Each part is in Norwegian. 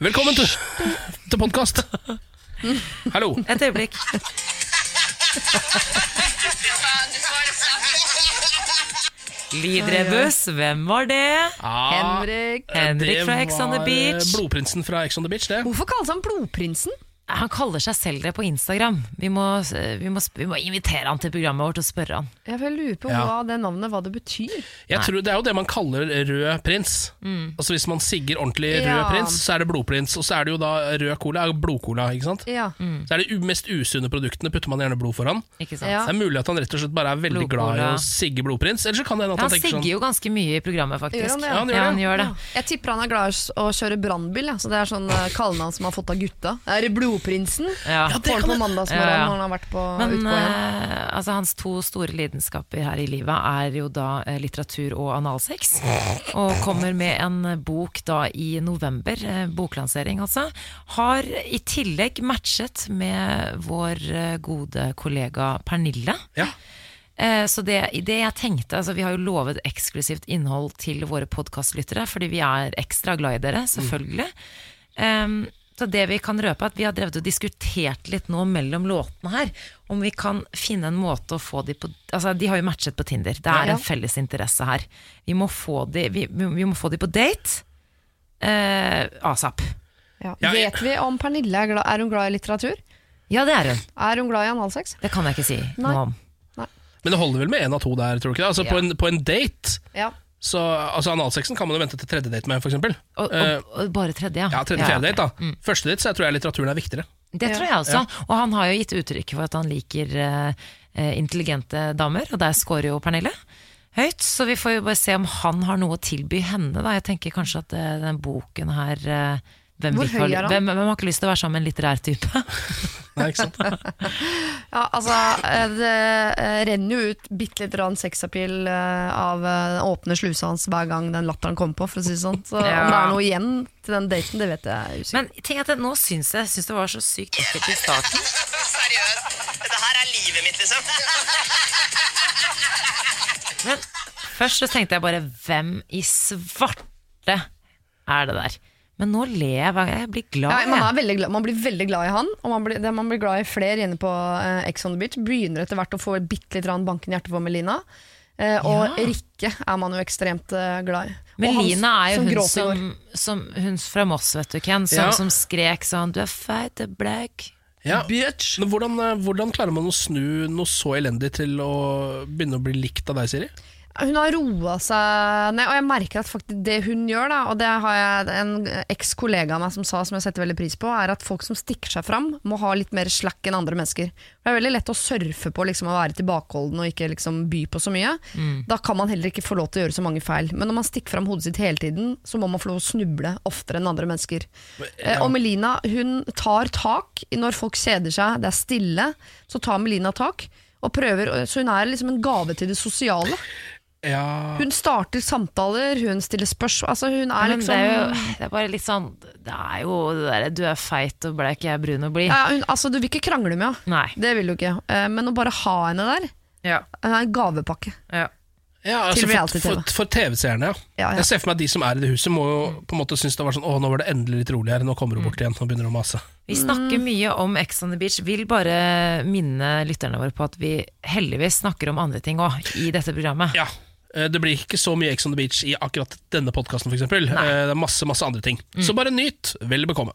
Velkommen til, til podkast. Hallo. Et øyeblikk. Lydrebus, hvem var det? Ah, Henrik. Henrik fra Ex on the Beach. Blodprinsen fra Ex on the Beach, det. Hvorfor kalles han Blodprinsen? Han kaller seg selv det på Instagram. Vi må, vi må, vi må invitere han til programmet vårt og spørre han. Jeg lurer lure på Ja. hva det navnet hva det betyr. Jeg tror Det er jo det man kaller rød prins. Altså Hvis man sigger ordentlig rød Ja. prins, så er det blodprins. Og så er det jo da rød cola er blodcola. ikke sant? Ja. Så er det mest usunne produktene putter man gjerne blod foran. Ikke sant? Ja. Det er mulig at han rett og slett bare er veldig Blodcola. glad i å sigge blodprins. Eller så kan det hende at Han han sigger sånn jo ganske mye i programmet, faktisk. Gjør han det? Ja, han gjør Ja, han gjør det. Jeg tipper han er glad i å kjøre brannbil, ja. så det er sånn uh, kallenavn som han har fått av gutta. Er det Blodprinsen? Ja. Ja, det på mandagsmorgen Ja, ja. når han har vært på Men utgående. eh, altså, hans to store lidenskaper her i livet er jo da eh, litteratur og analsex. Og kommer med en bok da i november, eh, boklansering altså. Har i tillegg matchet med vår gode kollega Pernille. Ja. Eh, Så det, det jeg tenkte, altså Vi har jo lovet eksklusivt innhold til våre podkastlyttere, fordi vi er ekstra glad i dere, selvfølgelig. Em, så det vi kan røpe, er at vi har drevet og diskutert litt nå mellom låtene her, om vi kan finne en måte å få de på Altså, de har jo matchet på Tinder. Det er Ja. en felles interesse her. Vi må få de, vi, vi må få de på date. Eh, asap. Ja. Ja, Vet vi om Pernille er, glad, er hun glad i litteratur? Ja, det er hun. Er hun glad i analsex? Det kan jeg ikke si Nei. noe om. Men det holder vel med én av to der, tror du ikke det? Altså Ja. på, en, på en date Ja. Så, altså Analsexen kan man jo vente til tredje date med, f.eks. Og, og, Eh, og bare tredje, ja. ja, tredje, fjerde date, da. Første date så jeg tror jeg litteraturen er viktigere. Det tror jeg også. Og han har jo gitt uttrykk for at han liker eh, intelligente damer, og der scorer jo Pernille høyt. Så vi får jo bare se om han har noe å tilby henne, da. Jeg tenker kanskje at uh, den boken her eh, hvem, Hvor høy er han? hvem, hvem har ikke lyst til å være sammen med en litterær type? Nei, ikke sant? Ja, altså, eh, det eh, renner jo ut bitte lite rann sexappeal eh, av den åpne slusa hans hver gang den latteren kommer på, for å si det sånn. Så Ja. om det er noe igjen til den daten, det vet jeg usikkert. Men tenk at det, nå syns jeg syns det var så sykt ekkelt i starten. Seriøst. Dette her er livet mitt, liksom. Men først så tenkte jeg bare hvem i svarte er det der? Men nå ler jeg, hver gang jeg blir glad. Ja, man, er glad, man blir veldig glad i han, og man blir, man blir glad i flere inne på uh, Ex on the Beach. Begynner etter hvert å få bitte litt Banken i hjerte for Melina. Eh, og Ja. Rikke er man jo ekstremt uh, glad i. Melina er jo som hun som, som Hun fra Moss, vet du, Ken, som, Ja. som skrek sånn 'Du er feit, du er black'. Ja. Bitch. Men hvordan, hvordan klarer man å snu noe så elendig til å begynne å bli likt av deg, Siri? Hun har roa seg ned, og jeg merker at faktisk det hun gjør, da, og det har jeg en eks-kollega av meg som sa, som jeg setter veldig pris på, er at folk som stikker seg fram, må ha litt mer slack enn andre mennesker. Det er veldig lett å surfe på liksom, å være tilbakeholden og ikke liksom, by på så mye. Da kan man heller ikke få lov til å gjøre så mange feil. Men når man stikker fram hodet sitt hele tiden, så må man få lov til å snuble oftere enn andre mennesker. Eh, Og Melina hun tar tak når folk kjeder seg, det er stille, så tar Melina tak. Og prøver, så hun er liksom en gave til det sosiale. Ja Hun starter samtaler, hun stiller spørsmål altså hun er liksom, det, er jo, det er bare litt sånn Det er jo det derre 'du er feit og bleik, jeg er brun og blid'. ja, hun, altså, Du vil ikke krangle med henne, Nei. det vil du ikke. Eh, Men å bare ha henne der, Ja. hun er en gavepakke. Ja. Ja, altså for, for, for TV-seerne, ja. Ja, ja. Jeg ser for meg at de som er i det huset, må jo på en måte synes det var sånn Å, nå var det endelig litt rolig her, nå kommer hun bort igjen og begynner å mase. Vi snakker mye om Ex on the Beach. Vil bare minne lytterne våre på at vi heldigvis snakker om andre ting òg i dette programmet. Ja. Eh, Det blir ikke så mye Ex on the Beach i akkurat denne podkasten, f.eks. Det er masse masse andre ting. Så bare nyt. Vel bekomme.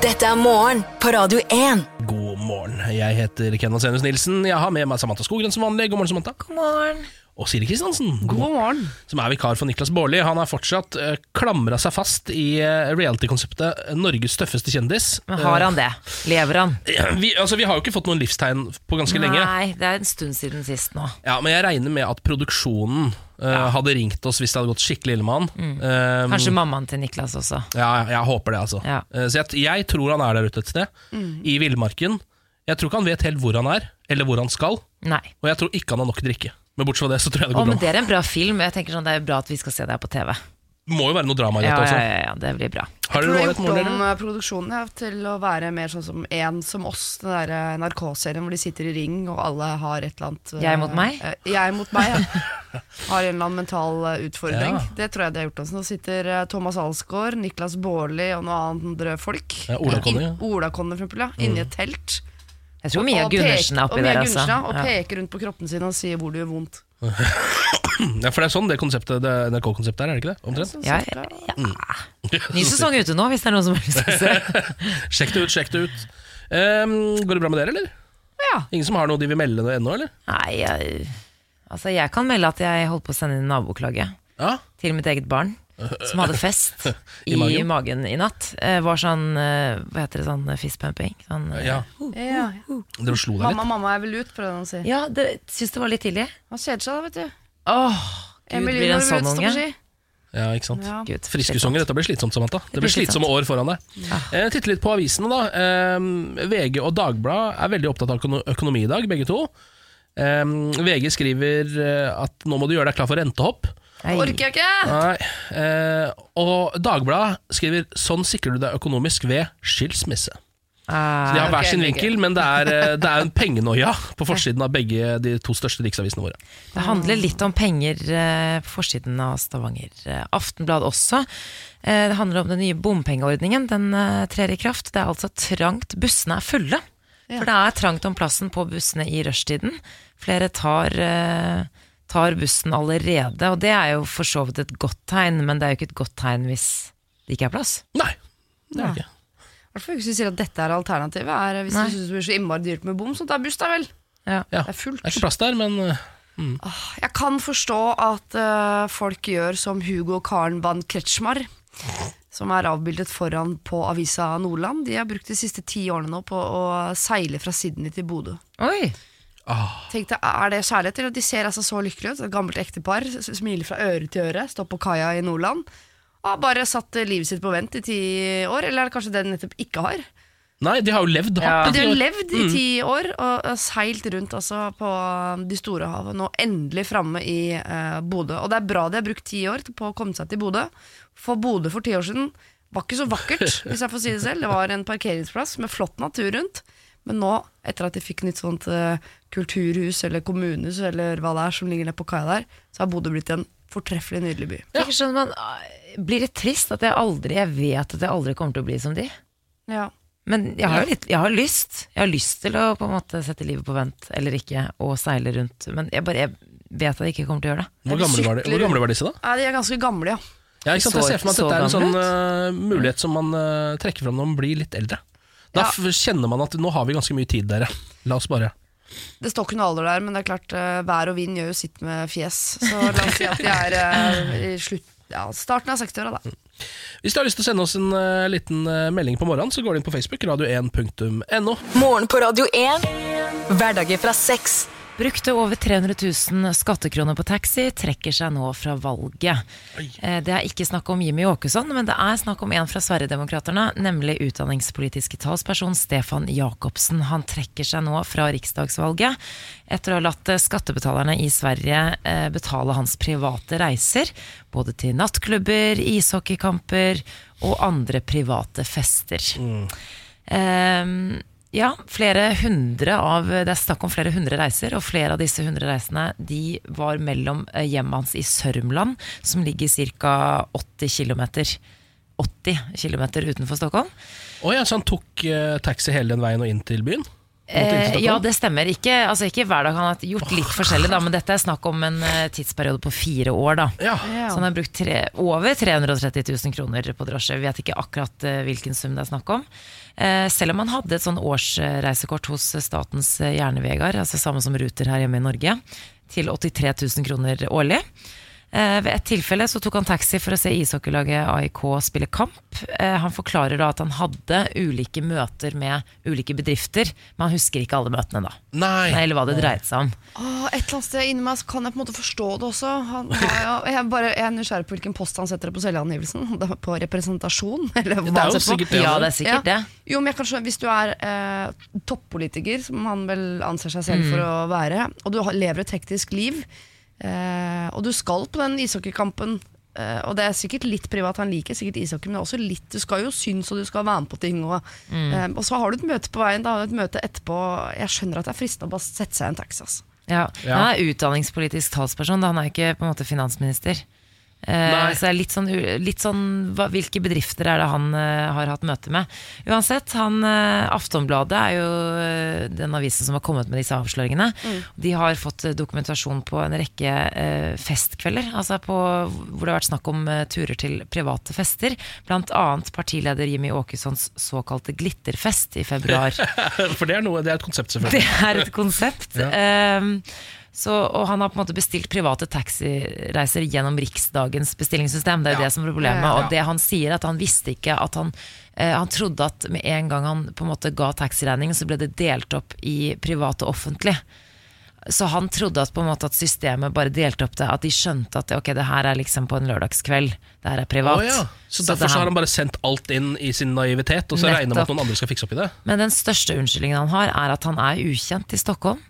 Dette er morgen på Radio 1. God morgen. Jeg heter Ken Vasenus Nilsen. Jeg har med meg Samantha Skogren som vanlig. God morgen, Samantha. God morgen. Og Siri Kristiansen. God God morgen. som er vikar for Niklas Baarli. Han har fortsatt uh, klamra seg fast i uh, reality-konseptet Norges tøffeste kjendis. Men har han det? Lever han? Eh, vi, altså, vi har jo ikke fått noen livstegn på ganske lenge. Nei, det er en stund siden sist nå. Ja, Men jeg regner med at produksjonen ja. hadde ringt oss hvis det hadde gått skikkelig ille med han. Um, Kanskje mammaen til Niklas også. Ja, jeg håper det, altså. Ja. Så jeg, jeg tror han er der ute et sted, i villmarken. Jeg tror ikke han vet helt hvor han er, eller hvor han skal. Nei. Og jeg tror ikke han har nok drikke. Men bortsett fra det, så tror jeg det Å, går men bra. det er en bra film. Jeg tenker sånn, Det er bra at vi skal se det her på TV. Det må jo være noe drama i Ja, dette ja, også. ja, ja, det blir bra. Har Jeg dere tror de noe har noe gjort om eh, produksjonen ja, til å være mer sånn som En som oss, den der eh, NRK-serien hvor de sitter i ring og alle har et eller annet eh, Jeg mot meg? eh, Jeg mot meg, ja. Har en eller annen mental eh, utfordring. Ja. Det tror jeg de har gjort. Altså. Nå sitter eh, Thomas Alsgaard, Niklas Baarli og noen andre folk. Ja, Ola Conny, ja. Ola for eksempel, ja. Inni et telt. Jeg tror Mia Gundersen er oppi og Mia der, Gundersen, altså. Og peker rundt på kroppen sin og sier hvor det gjør vondt. Ja, for det er sånn det konseptet Det NRK-konseptet er, er det ikke det? Omtrent? Ja, ja, ja. Ny sesong ute nå, hvis det er noen som har lyst til å se. Sjekk det ut, sjekk det ut. Um, går det bra med dere, eller? Ja. Ingen som har noe de vil melde ennå, eller? Nei, jeg, altså jeg kan melde at jeg holdt på å sende inn naboklage Ja, til mitt eget barn. Som hadde fest I i, magen? magen? i natt. Eh, var sånn, eh, hva heter det, sånn fistpumping? Sånn, eh, ja. Ja. Dere slo deg Mamma, litt? mamma er vel ut, prøvde han å si. ja det syns det var litt tidlig. Han kjeder seg da, vet du. Åh, Gud, Emil blir en sånn unge? Ja, ikke sant. Ja. Gud, Friskusonger, dette blir slitsomt, Samantha. Det blir slitsomme år foran deg. Eh, titte litt på avisene, da. Eh, VG og Dagbladet er veldig opptatt av økonomi i dag, begge to. Eh, VG skriver eh, at nå må du gjøre deg klar for rentehopp. Nei. Orker jeg ikke! Nei. Eh, og Dagbladet skriver 'sånn sikrer du deg økonomisk ved skilsmisse'. Ah, De har hver okay, sin vinkel, men det er, eh, det er en pengenoia på forsiden av begge de to største riksavisene våre. Det handler litt om penger eh, på forsiden av Stavanger eh, Aftenblad også. Eh, det handler om den nye bompengeordningen. Den eh, trer i kraft. Det er altså trangt. Bussene er fulle. For det er trangt om plassen på bussene i rushtiden. Flere tar, eh, tar bussen allerede, og det er jo for så vidt et godt tegn, men det er jo ikke et godt tegn hvis det ikke er plass. Nei, det er det ikke. Hvert fall hvis du sier at dette er alternativet. Er, hvis Nei. du syns det blir så innmari dyrt med bom, så ta buss, da vel. Ja. Ja. Det er fullt. Det er ikke plass der, men mm. Jeg kan forstå at uh, folk gjør som Hugo Karen van Kretschmar, som er avbildet foran på avisa Nordland. De har brukt de siste ti årene nå på å seile fra Sydney til Bodø. Oi! Tenkte, Er det kjærlighet? Eller de ser altså så lykkelige ut. Et gammelt ektepar smiler fra øre til øre, står på kaia i Nordland. Og har bare satt eh, livet sitt på vent i ti år, eller er det kanskje det de nettopp ikke har? Nei, de har jo levd hardt. Ja. de har levd i ti år og, og seilt rundt altså, på de store havet. Nå endelig framme i eh, Bodø. Og det er bra de har brukt ti år på å komme seg til Bodø. For Bodø for ti år siden var ikke så vakkert, hvis jeg får si det selv. Det var en parkeringsplass med flott natur rundt. Men nå, etter at de fikk nytt sånt eh, kulturhus eller kommunehus eller hva det er som ligger nede på kaia der, så har Bodø blitt en fortreffelig nydelig by. Ja. er ikke sånn man, ah, Blir det trist at jeg aldri Jeg vet at jeg aldri kommer til å bli som de? Ja. Men jeg har jo litt, jeg har lyst Jeg har lyst til å på en måte sette livet på vent Eller ikke, og seile rundt Men jeg bare jeg vet at jeg ikke kommer til å gjøre det Hvor gamle, var de, hvor gamle var disse, da? Nei, de er ganske gamle, ja. Ja, ikke sant? Jeg ser for meg at dette er en sånn eh, mulighet som man uh, trekker fram når man blir litt eldre. Da Ja. kjenner man at nå har vi ganske mye tid, dere. La oss bare Det står ikke noe alder der, men det er klart uh, vær og vind gjør jo sitt med fjes. Så la oss si at de er uh, i slutt, ja, starten av 60-åra, da. Hvis du har lyst til å sende oss en uh, liten melding på morgenen, så går du inn på Facebook, radio1.no. Morgen på Radio 1. Hverdager fra seks. Brukte over 300 000 skattekroner på taxi Trekker seg nå fra valget. Eh, Det er ikke snakk om Jimmy Åkesson Men det er snakk om en fra Sverigedemokraterna Nemlig utdanningspolitiske talsperson Stefan Jakobsen. Han trekker seg nå fra riksdagsvalget Etter å ha latt skattebetalerne i Sverige eh, Betale hans private reiser Både til nattklubber, ishockeykamper Og andre private fester. Ehm, ja, flere hundre av, det er snakk om flere hundre reiser, og flere av disse hundre reisene de var mellom eh, hjemmet hans i Sørmland, som ligger ca. 80 km. 80 km utenfor Stockholm. Å ja, så han tok eh, taxi hele den veien og inn til byen? Eh, ja, det stemmer. Ikke, altså ikke hver dag. Han har gjort litt forskjellig, da, men dette er snakk om en eh, tidsperiode på fire år. da. Ja. Så han har brukt tre, over 330 000 kroner på drosje. Vi vet ikke akkurat eh, hvilken sum det er snakk om. Eh, selv om han hadde et sånn årsreisekort hos Statens Jernvegar, altså samme som Ruter her hjemme i Norge, til 83 000 kroner årlig. Eh, ved et tilfelle så tok han taxi for å se ishockeylaget AIK spille kamp. Eh, han forklarer da at han hadde ulike møter med ulike bedrifter, men han husker ikke alle møtene da. Nei. Eller hva det dreide seg om. Åh, et eller annet sted inni meg så kan jeg på en måte forstå det også. Han, har jeg, bare, jeg er nysgjerrig på hvilken post han setter på selvangivelsen. På representasjon? Eller hva Det er jo sikkert det. Ja, det er sikkert det. Jo, men jeg kan skjønne, Hvis du er eh, toppolitiker, som han vel anser seg selv for å være, og du lever et hektisk liv, og du skal på den ishockeykampen eh, og det er sikkert litt privat, han liker sikkert ishockey, men det er også litt Du skal jo synes, og du skal være med på ting. Og, eh, og så har du et møte på veien, da har du et møte etterpå. Jeg skjønner at det er fristende å bare sette seg i en taxi. Altså. Ja. Ja. Han er utdanningspolitisk talsperson, da. han er ikke på en måte finansminister. Nei. så det er litt sånn, litt sånn hva, Hvilke bedrifter er det han uh, har hatt møte med? Uansett, han, uh, Aftonbladet er jo den avisen som har kommet med disse avsløringene. De har fått dokumentasjon på en rekke festkvelder, altså på, hvor det har vært snakk om turer til private fester. Blant annet partileder Jimmy Åkessons såkalte glitterfest i februar. For det er, noe, det er et konsept, selvfølgelig. Det er et konsept. Ehm, så, og han har på en måte bestilt private taxireiser gjennom Riksdagens bestillingssystem. Det er jo Ja. det som er problemet. Ja. Og det han sier, at han visste ikke at han eh, Han trodde at med en gang han på en måte ga taxiregningen, så ble det delt opp i privat og offentlig. Så han trodde at på en måte at systemet bare delte opp det, at de skjønte at ok, det her er liksom på en lørdagskveld. Det her er privat. Oh, ja. Så Så Derfor det så her- har han bare sendt alt inn i sin naivitet, og så regner med at noen andre skal fikse opp i det. Men den største unnskyldningen han har, er at han er ukjent i Stockholm.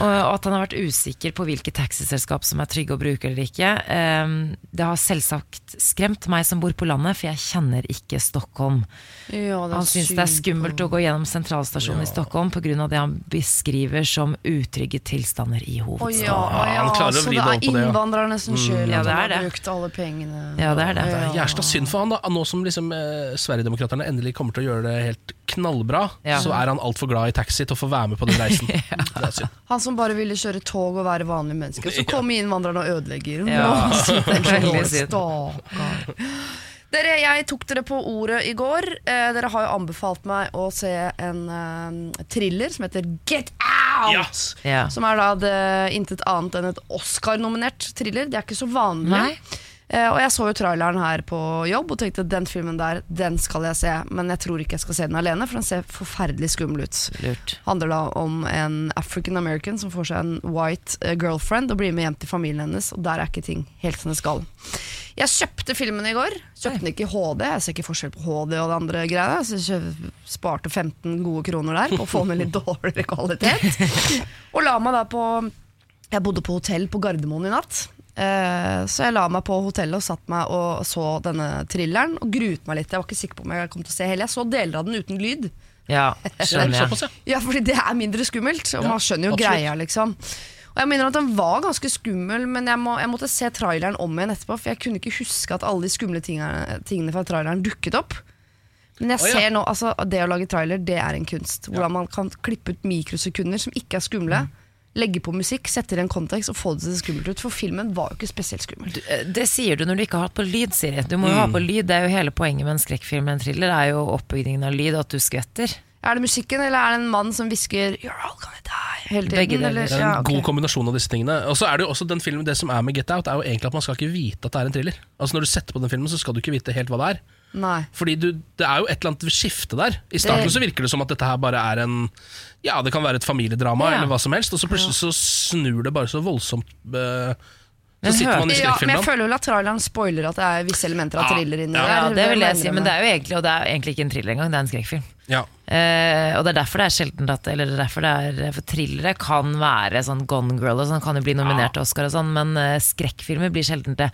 Og at han har vært usikker på hvilke taxiselskap som er trygge å bruke eller ikke. Ehm, Det har selvsagt skremt meg som bor på landet, for jeg kjenner ikke Stockholm. Ja, Han syns det er skummelt å gå gjennom sentralstasjonen i Stockholm pga. det han beskriver som utrygge tilstander i hovedstaden. hovedstaden. ja, ja, så det det er ja. innvandrerne som skyld Ja, at det han har brukt alle pengene. Ja, det er det. Det er jævla synd for han da Nå som liksom eh, Sverigedemokraterne endelig kommer til å gjøre det helt knallbra, Ja. så er han altfor glad i taxi til å få være med på den reisen. Det er synd. Han som bare ville kjøre tog og være vanlig menneske. Så kommer innvandrerne og ødelegger. Ja, Nå. Stakkar. Dere, jeg tok dere på ordet i går. Eh, dere har jo anbefalt meg å se en eh, thriller som heter Get Out! Ja. Som er da det intet annet enn et Oscar-nominert thriller. Det er ikke så vanlig. Nei. Eh, og jeg så jo traileren her på jobb og tenkte den filmen der, den skal jeg se. Men jeg tror ikke jeg skal se den alene, for den ser forferdelig skummel ut. Lurt. handler da om en African American som får seg en white eh, girlfriend og blir med hjem til familien hennes, og der er ikke ting helt som det skal. Jeg kjøpte filmen i går. Kjøpte den ikke i HD. Jeg ser ikke forskjell på HD og det andre greiene. Så jeg sparte 15 gode kroner der på å få den litt dårligere kvalitet. Og la meg da på Jeg bodde på hotell på Gardermoen i natt. Eh, så jeg la meg på hotellet og satt meg og så denne thrilleren og gruet meg litt. Jeg var ikke sikker på om jeg kom til å se hele. Jeg så deler av den uten lyd. Ja, skjønner jeg. Ja. Ja, fordi det er mindre skummelt, og man skjønner jo absolutt. greia, liksom. Og jeg mener at Den var ganske skummel, men jeg, må, jeg måtte se traileren om igjen etterpå. For jeg kunne ikke huske at alle de skumle tingene, tingene fra traileren dukket opp. Men jeg oh, ja. ser nå, altså det å lage trailer, det er en kunst. Hvordan man kan klippe ut mikrosekunder som ikke er skumle. Mm. Legge på musikk, sette det i en kontekst og få det til å se skummelt ut. For filmen var jo ikke spesielt skummel. Du, Det sier du når du ikke har hatt på lyd, Siri. Du må jo ha på lyd. Det er jo hele poenget med en skrekkfilm en thriller, det er jo oppbyggingen av lyd, at du skvetter. Er det musikken, eller er det en mann som hvisker 'You're all gonna die' hele tiden? Begge deler. Det er en Ja, okay. god kombinasjon av disse tingene. Og så er Det jo også den filmen Det som er med Get Out, er jo egentlig at man skal ikke vite at det er en thriller. Altså Når du setter på den filmen, så skal du ikke vite helt hva det er. Nei. Fordi du, det er jo et eller annet skifte der. I starten Det- så virker det som at dette her bare er en Ja, det kan være et familiedrama Ja. eller hva som helst, og så plutselig så snur det bare så voldsomt. Uh, Men så sitter man i Ja, men jeg føler vel at traileren spoiler at det er visse elementer av thriller inni Ja. Ja, det vil jeg si, men det er jo egentlig, og det er egentlig ikke en thriller engang, det er en skrekkfilm. Ja. Uh, og det er derfor det er sjelden at Eller det er derfor det er For thrillere kan være sånn Gone Girl og sånn, kan jo bli nominert til Oscar og sånn, men uh, skrekkfilmer blir sjelden det.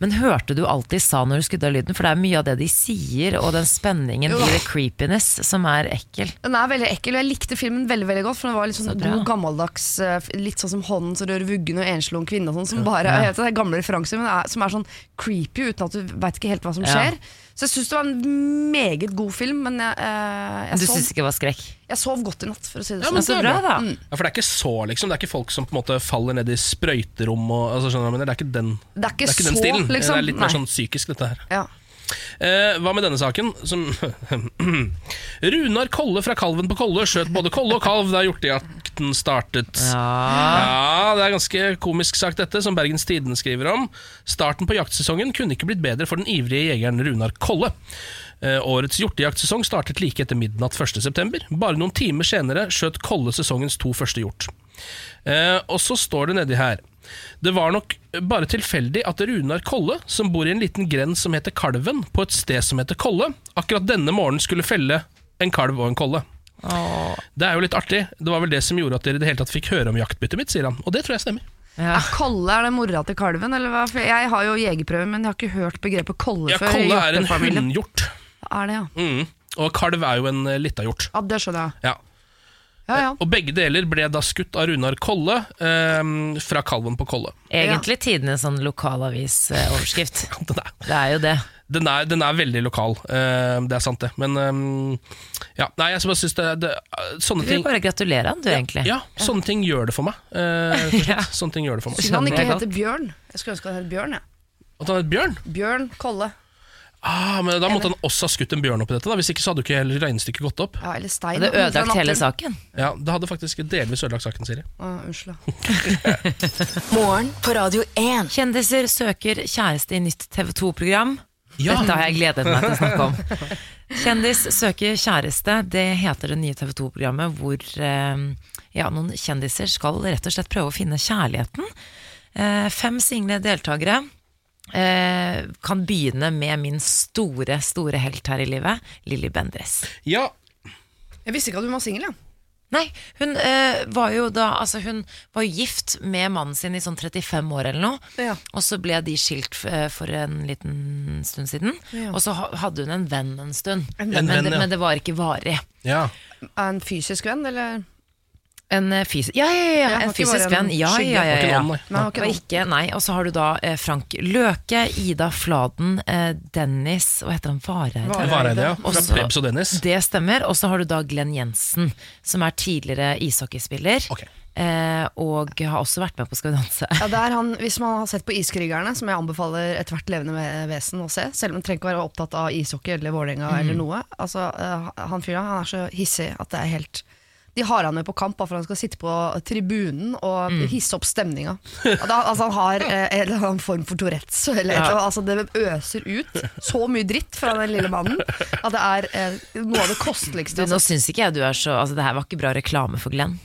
Men hørte du alt de sa når du skrudde av lyden? For det er mye av det de sier, og den spenningen i the creepiness som er ekkel. Den er veldig ekkel, og jeg likte filmen veldig veldig godt. For den var litt sånn Så god gammeldags eh, Litt sånn som Hånden som rører vuggen og enslig ung kvinne. Og sånn, som bare, jeg vet, det gamle referanser, men er, som er sånn creepy uten at du veit ikke helt hva som Ja. Så jeg syns det var en meget god film, men jeg, eh, jeg, Du sov, syns ikke det var skrekk? jeg sov godt i natt, for å si det Ja, sånn. men så det er bra, da. da. ja, For det er ikke så, liksom. Det er ikke folk som på en måte faller ned i sprøyterom og altså, skjønner du hva jeg mener? Det er ikke den, Det er ikke, det er ikke den så, stilen. liksom. Det er litt mer Nei. sånn psykisk, dette her. Ja. Eh, hva med denne saken? Som Runar Kolle fra Kalven på Kolle skjøt både kolle og kalv da hjortejakten startet. Ja. Ja, det er ganske komisk sagt dette, som Bergens Tidende skriver om. Starten på jaktsesongen kunne ikke blitt bedre for den ivrige jegeren Runar Kolle. Eh, årets hjortejaktsesong startet like etter midnatt 1.9. Bare noen timer senere skjøt Kolle sesongens to første hjort. Eh, og så står det nedi her Det var nok bare tilfeldig at Runar Kolle, som bor i en liten grend som heter Kalven, på et sted som heter Kolle, akkurat denne morgenen skulle felle en kalv og en kolle. Det er jo litt artig. Det var vel det som gjorde at dere i det hele tatt fikk høre om jaktbyttet mitt, sier han. Og det tror jeg stemmer. Ja. Er Kolle er det mora til kalven? Eller hva? For jeg har jo jegerprøve, men jeg har ikke hørt begrepet kolle Ja, før. Kolle er en hunnhjort. Er det, ja. Mm. Og kalv er jo en uh, lita hjort. ja. Det skjønner jeg. Ja. Ja, ja. Og begge deler ble da skutt av Runar Kolle eh, fra kalven på Kolle. Egentlig tidenes sånn lokalavisoverskrift. Er, Det er jo det. den er, den er veldig lokal, eh, det er sant det. Men eh, ja, nei, jeg bare synes det, det Sånne Du vil bare gratulere han, du, egentlig. ja, sånne ting gjør det for meg. Eh. Ja. Sånne ting gjør det for meg. Synd han ikke heter Bjørn. Jeg skulle ønske han het Bjørn. Ja. At han het Bjørn? Bjørn Kolle. Ah, men Da måtte han også ha skutt en bjørn oppi dette. da Hvis ikke så hadde jo ikke hele regnestykket gått opp. Ja, eller Stein. Det ødelagt hele saken. Ja, Det hadde faktisk delvis ødelagt saken, Siri. Ah, unnskyld. Morgen på Radio 1. Kjendiser søker kjæreste i nytt TV 2-program. Ja. Dette har jeg gledet meg til å snakke om. Kjendis søker kjæreste, det heter det nye TV 2-programmet hvor eh, ja, noen kjendiser skal rett og slett prøve å finne kjærligheten. Eh, fem single deltakere eh, kan begynne med min store, store helt her i livet, Lilly Bendriss. ja, Jeg visste ikke at hun var singel, ja. Nei, hun eh, var jo da Altså, hun var gift med mannen sin i sånn 35 år eller noe. Ja. Og så ble de skilt eh, for en liten stund siden. Ja. Og så hadde hun en venn en stund. En venn, men, det, ja. men det var ikke varig. ja. En fysisk venn, eller? En eh, fysisk Ja, ja, ja, Ja, en fysisk en venn. Ja, ja, ja, ja. ikke Og ikke, nei, og så har du da eh, Frank Løke, Ida Fladen, eh, Dennis Hva heter han? Vareide? Vareide. Ja. Fra Prebz og Dennis. Det stemmer. Og så har du da Glenn Jensen, som er tidligere ishockeyspiller. Ok. Eh, og har også vært med på Skal vi danse. Ja, det er han, Hvis man har sett på Iskrigerne, som jeg anbefaler ethvert levende vesen å se, selv om man trenger ikke være opptatt av ishockey eller Vålerenga eller noe altså, Han fyren han er så hissig at det er helt de har han med på kamp for han skal sitte på tribunen og hisse opp stemninga. Altså, han har eh, en eller annen form for Tourettes. Eller, ja. eller altså, det øser ut så mye dritt fra den lille mannen at det er eh, noe av det Du, kosteligste. nå Altså. syns ikke jeg du er så Altså, det her var ikke bra reklame for Glenn.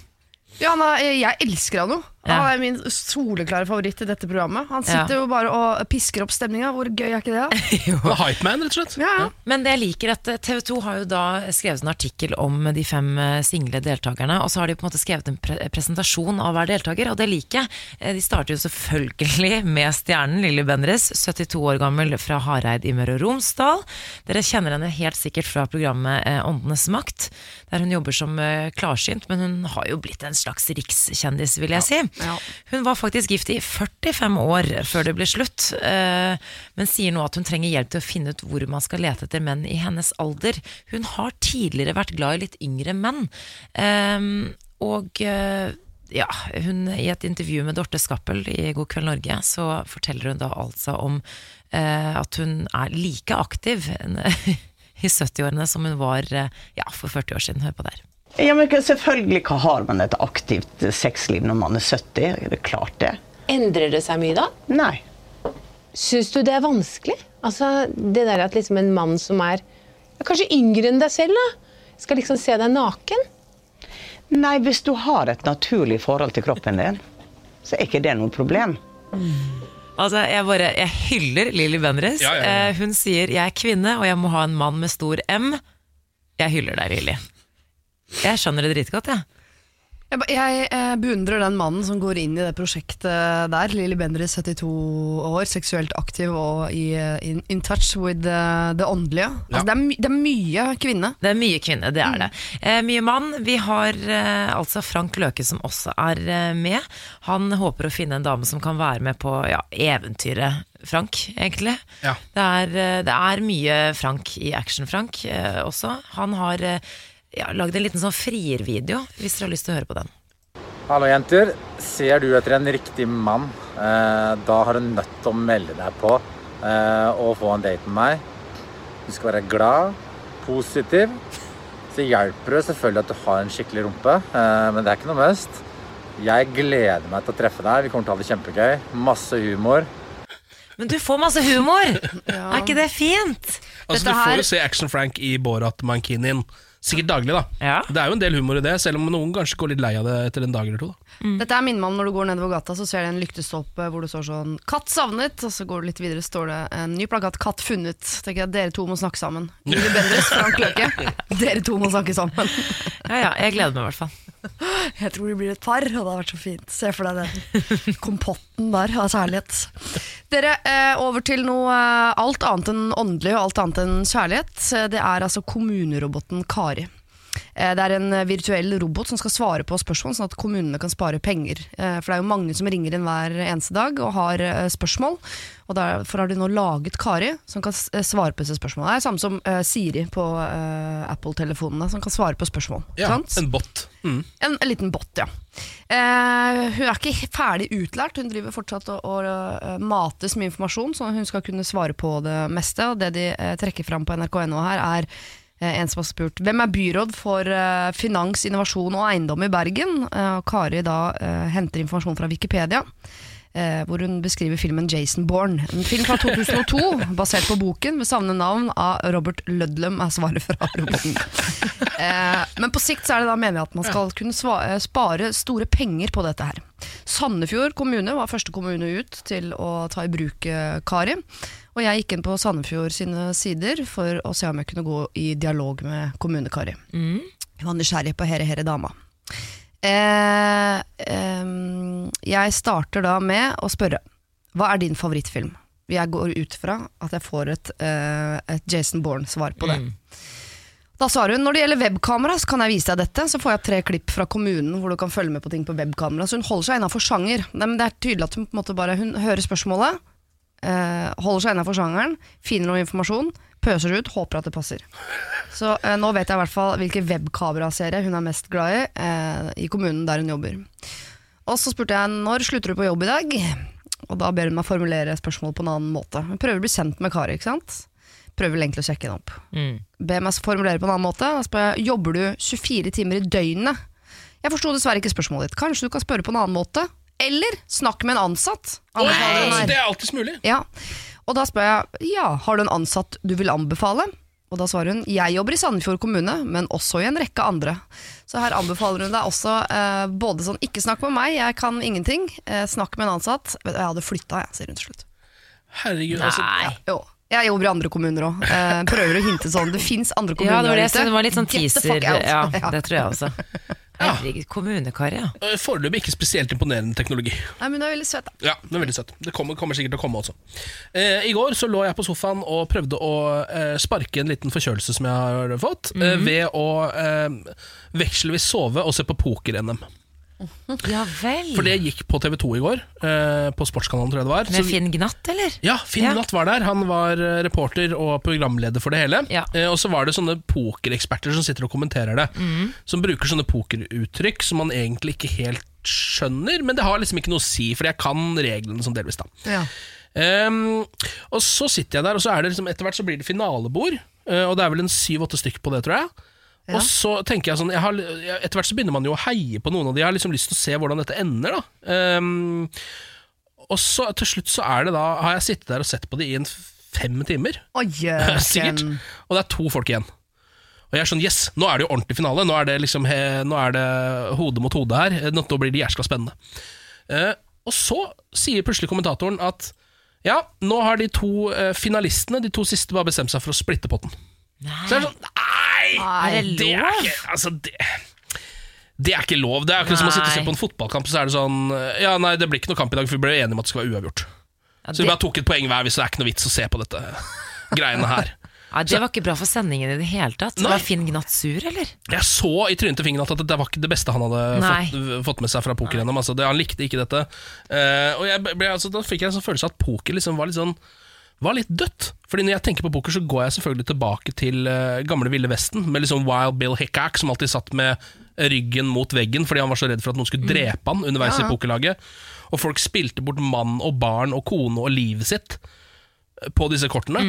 Ja, er, jeg elsker han jo. Ja. Han er min soleklare favoritt i dette programmet. Han sitter Ja. jo bare og pisker opp stemninga. Hvor gøy er ikke det? jo. Han er Hypeman, rett og slett. Ja, ja. Men det jeg liker at TV 2 har jo da skrevet en artikkel om de fem eh, single deltakerne, og så har de på en måte skrevet en pre presentasjon av hver deltaker, og det liker jeg. Eh, De starter jo selvfølgelig med stjernen Lilly Bendriss, 72 år gammel fra Hareid i Møre og Romsdal. Dere kjenner henne helt sikkert fra programmet eh, Åndenes makt, der hun jobber som eh, klarsynt, men hun har jo blitt en slags rikskjendis, vil jeg si. Hun var faktisk gift i 45 år før det ble slutt, eh, men sier nå at hun trenger hjelp til å finne ut hvor man skal lete etter menn i hennes alder. Hun har tidligere vært glad i litt yngre menn, eh, og eh, ja, hun, I et intervju med Dorte Skappel i God kveld Norge, så forteller hun da altså om at hun er like aktiv i 70-årene som hun var ja, for 40 år siden. Hør på der. Ja, men Selvfølgelig har man et aktivt sexliv når man er 70. Er det klart det? Endrer det seg mye da? Nei. Syns du det er vanskelig? Altså, Det der at liksom en mann som er ja, kanskje yngre enn deg selv, da, skal liksom se deg naken? Nei, hvis du har et naturlig forhold til kroppen din, så er ikke det noe problem. Altså, jeg bare, jeg hyller Lilly Bendriss. Ja, ja, ja. Eh, hun sier 'jeg er kvinne, og jeg må ha en mann med stor M'. Jeg hyller deg, Lilly. Jeg skjønner det dritgodt, jeg. Jeg, jeg, jeg eh, beundrer den mannen som går inn i det prosjektet der. Lilly Bendriss, 72 år, seksuelt aktiv og i, eh, in, in touch with the, det åndelige. Altså, Ja. det, er my, det er mye kvinne. Det er mye kvinne, det er det. Eh, mye mann. Vi har eh, altså Frank Løke som også er eh, med. Han håper å finne en dame som kan være med på ja, eventyret Frank, egentlig. Ja. Det, er, eh, det er mye Frank i Action-Frank eh, også. Han har eh, ja, lagd en liten sånn friervideo, hvis dere har lyst til å høre på den. Hallo jenter. Ser du etter en riktig mann, eh, da har du nødt til å melde deg på eh, og få en date med meg. Du skal være glad, positiv. Så hjelper det selvfølgelig at du har en skikkelig rumpe, eh, men det er ikke noe must. Jeg gleder meg til å treffe deg. Vi kommer til å ha det kjempegøy. Masse humor. Men du får masse humor! Er ikke det fint? Altså, Dette du får her- jo se Action Frank i Borat Mankinin. Sikkert daglig, da. Ja. Det er jo en del humor i det, selv om noen kanskje går litt lei av det etter en dag eller to. Da. Dette er meg om når du går nedover gata, så ser du en lyktestolpe hvor det står sånn 'Katt savnet', og så går du litt videre, står det en ny plakat 'Katt funnet'. Tenker jeg, Dere to må snakke sammen. Lilly Bendriss, Frank Løke. Dere to må snakke sammen. Ja, ja, jeg gleder meg i hvert fall. Jeg tror de blir et par, og det har vært så fint. Se for deg den kompotten der av kjærlighet. Dere, eh, over til noe eh, alt annet enn åndelig og alt annet enn kjærlighet. Det er altså kommuneroboten Kari. Eh, Det er en eh, virtuell robot som skal svare på spørsmål, sånn at kommunene kan spare penger. Eh, For det er jo mange som ringer inn hver eneste dag og har spørsmål. Og Derfor har de nå laget Kari som kan svare på disse spørsmålene. Det er samme som Siri på Apple-telefonene, som kan svare på spørsmål. Ja, en bot. Mm. En, en liten bot, ja. Eh, hun er ikke ferdig utlært, hun driver fortsatt og, og mates med informasjon, så hun skal kunne svare på det meste. Og det de trekker fram på nrk.no her, er en som har spurt hvem er byråd for eh, finans, innovasjon og eiendom i Bergen. Eh, Kari da eh, henter informasjon fra Wikipedia. Eh, hvor hun beskriver filmen Jason Bourne. En film fra 2002 basert på boken med samme navn av Robert Ludlum, er svaret fra roboten. Eh, men på sikt så er det da mener jeg at man skal kunne eh, spare store penger på dette her. Sandefjord kommune var første kommune ut til å ta i bruk eh, Kari. Og jeg gikk inn på Sandefjord sine sider for å se om jeg kunne gå i dialog med kommune-Kari. Jeg var nysgjerrig på herre, herre Dama. Eh, eh, jeg starter da med å spørre Hva er din favorittfilm? Jeg går ut fra at jeg får et, eh, et Jason Bourne-svar på det. Da sa hun når det gjelder webkamera, så kan jeg vise deg dette. Så får jeg tre klipp fra kommunen hvor du kan følge med på ting på webkamera. Så hun holder seg innafor sjanger. Men det er tydelig at hun bare Hun hører spørsmålet, holder seg innafor sjangeren, finner noe informasjon, pøser det ut, håper at det passer. Så eh, nå vet jeg i hvert fall hvilken webkameraserie hun er mest glad i eh, i kommunen der hun jobber. Og så spurte jeg når slutter du på jobb i dag? Og da ber hun meg formulere spørsmål på en annen måte. Hun prøver å bli kjent med Kari, ikke sant? Prøver egentlig å sjekke henne opp. Ber meg formulere på en annen måte. Da spør jeg jobber du 24 timer i døgnet. Jeg forsto dessverre ikke spørsmålet ditt. Kanskje du kan spørre på en annen måte? Eller snakk med en ansatt. Her. Det er alltids mulig. Ja. Og da spør jeg ja, har du en ansatt du vil anbefale? Og da svarer hun jeg jobber i Sandefjord kommune, men også i en rekke andre. Så her anbefaler hun deg også eh, både sånn ikke snakk med meg, jeg kan ingenting. Eh, snakk med en ansatt. Jeg hadde flytta, jeg, sier hun til slutt. Herregud, altså, Ja. Jo. Jeg jobber i andre kommuner òg. Eh, prøver å hinte sånn. Det fins andre kommuner Ja, det var, det, det var litt sånn teaser. Ja. det tror jeg også. Herregud, kommunekar, ja. øh, Foreløpig ikke spesielt imponerende teknologi. Nei, men det er veldig søt, da. Ja, det er veldig søt. Det kommer, kommer sikkert til å komme også. Eh, I går så lå jeg på sofaen og prøvde å eh, sparke en liten forkjølelse som jeg har fått, eh, ved å eh, vekselvis sove og se på poker-NM. Ja vel. For det gikk på TV2 i går, eh, på Sportskanalen tror jeg det var. Med Finn Gnatt, eller? Ja, Finn Ja. Gnatt var der. Han var eh, reporter og programleder for det hele. Ja. Eh, og så var det sånne pokereksperter som sitter og kommenterer det. Mm. Som bruker sånne pokeruttrykk som man egentlig ikke helt skjønner, men det har liksom ikke noe å si, for jeg kan reglene som delvis, da. Ja. Ehm, og så sitter jeg der, og så er det liksom, etter hvert så blir det finalebord. eh, og det er vel en syv-åtte stykk på det, tror jeg. Og så tenker jeg sånn jeg har, Etter hvert så begynner man jo å heie på noen av de. Jeg har liksom lyst til å se hvordan dette ender. da Um, Og så til slutt så er det da har jeg sittet der og sett på det i en fem timer. Oi, Sikkert. Og det er to folk igjen. Og jeg er sånn, yes, nå er det jo ordentlig finale. Nå er det liksom he, Nå er det hode mot hode her. Nå blir det jæskla spennende. Uh, og så sier plutselig kommentatoren at ja, nå har de to uh, finalistene, de to siste, bare bestemt seg for å splitte potten. Så er det sånn, nei! Er det Det er ikke Altså, det det er ikke lov. Det er akkurat som å sitte og se på en fotballkamp, så er det sånn Ja, nei, det blir ikke noe kamp i dag, for vi ble enige om at det skal være uavgjort. Ja, Så vi bare tok et poeng hver, hvis det er ikke noe vits å se på dette greiene her. ja, det var ikke bra for sendingen i det hele tatt. Nei. Var Finn Gnatt sur, eller? Jeg så i trynet til fingeren at det var ikke det beste han hadde fått, fått med seg fra poker gjennom. Altså, han likte ikke dette. Uh, og jeg altså, da fikk jeg en sånn følelse av at poker liksom var litt sånn var litt dødt. Fordi når jeg tenker på poker, så går jeg selvfølgelig tilbake til uh, gamle Ville Vesten, med liksom Wild Bill Hickack som alltid satt med ryggen mot veggen fordi han var så redd for at noen skulle drepe han underveis i pokerlaget. Og folk spilte bort mann og barn og kone og livet sitt eh, på disse kortene.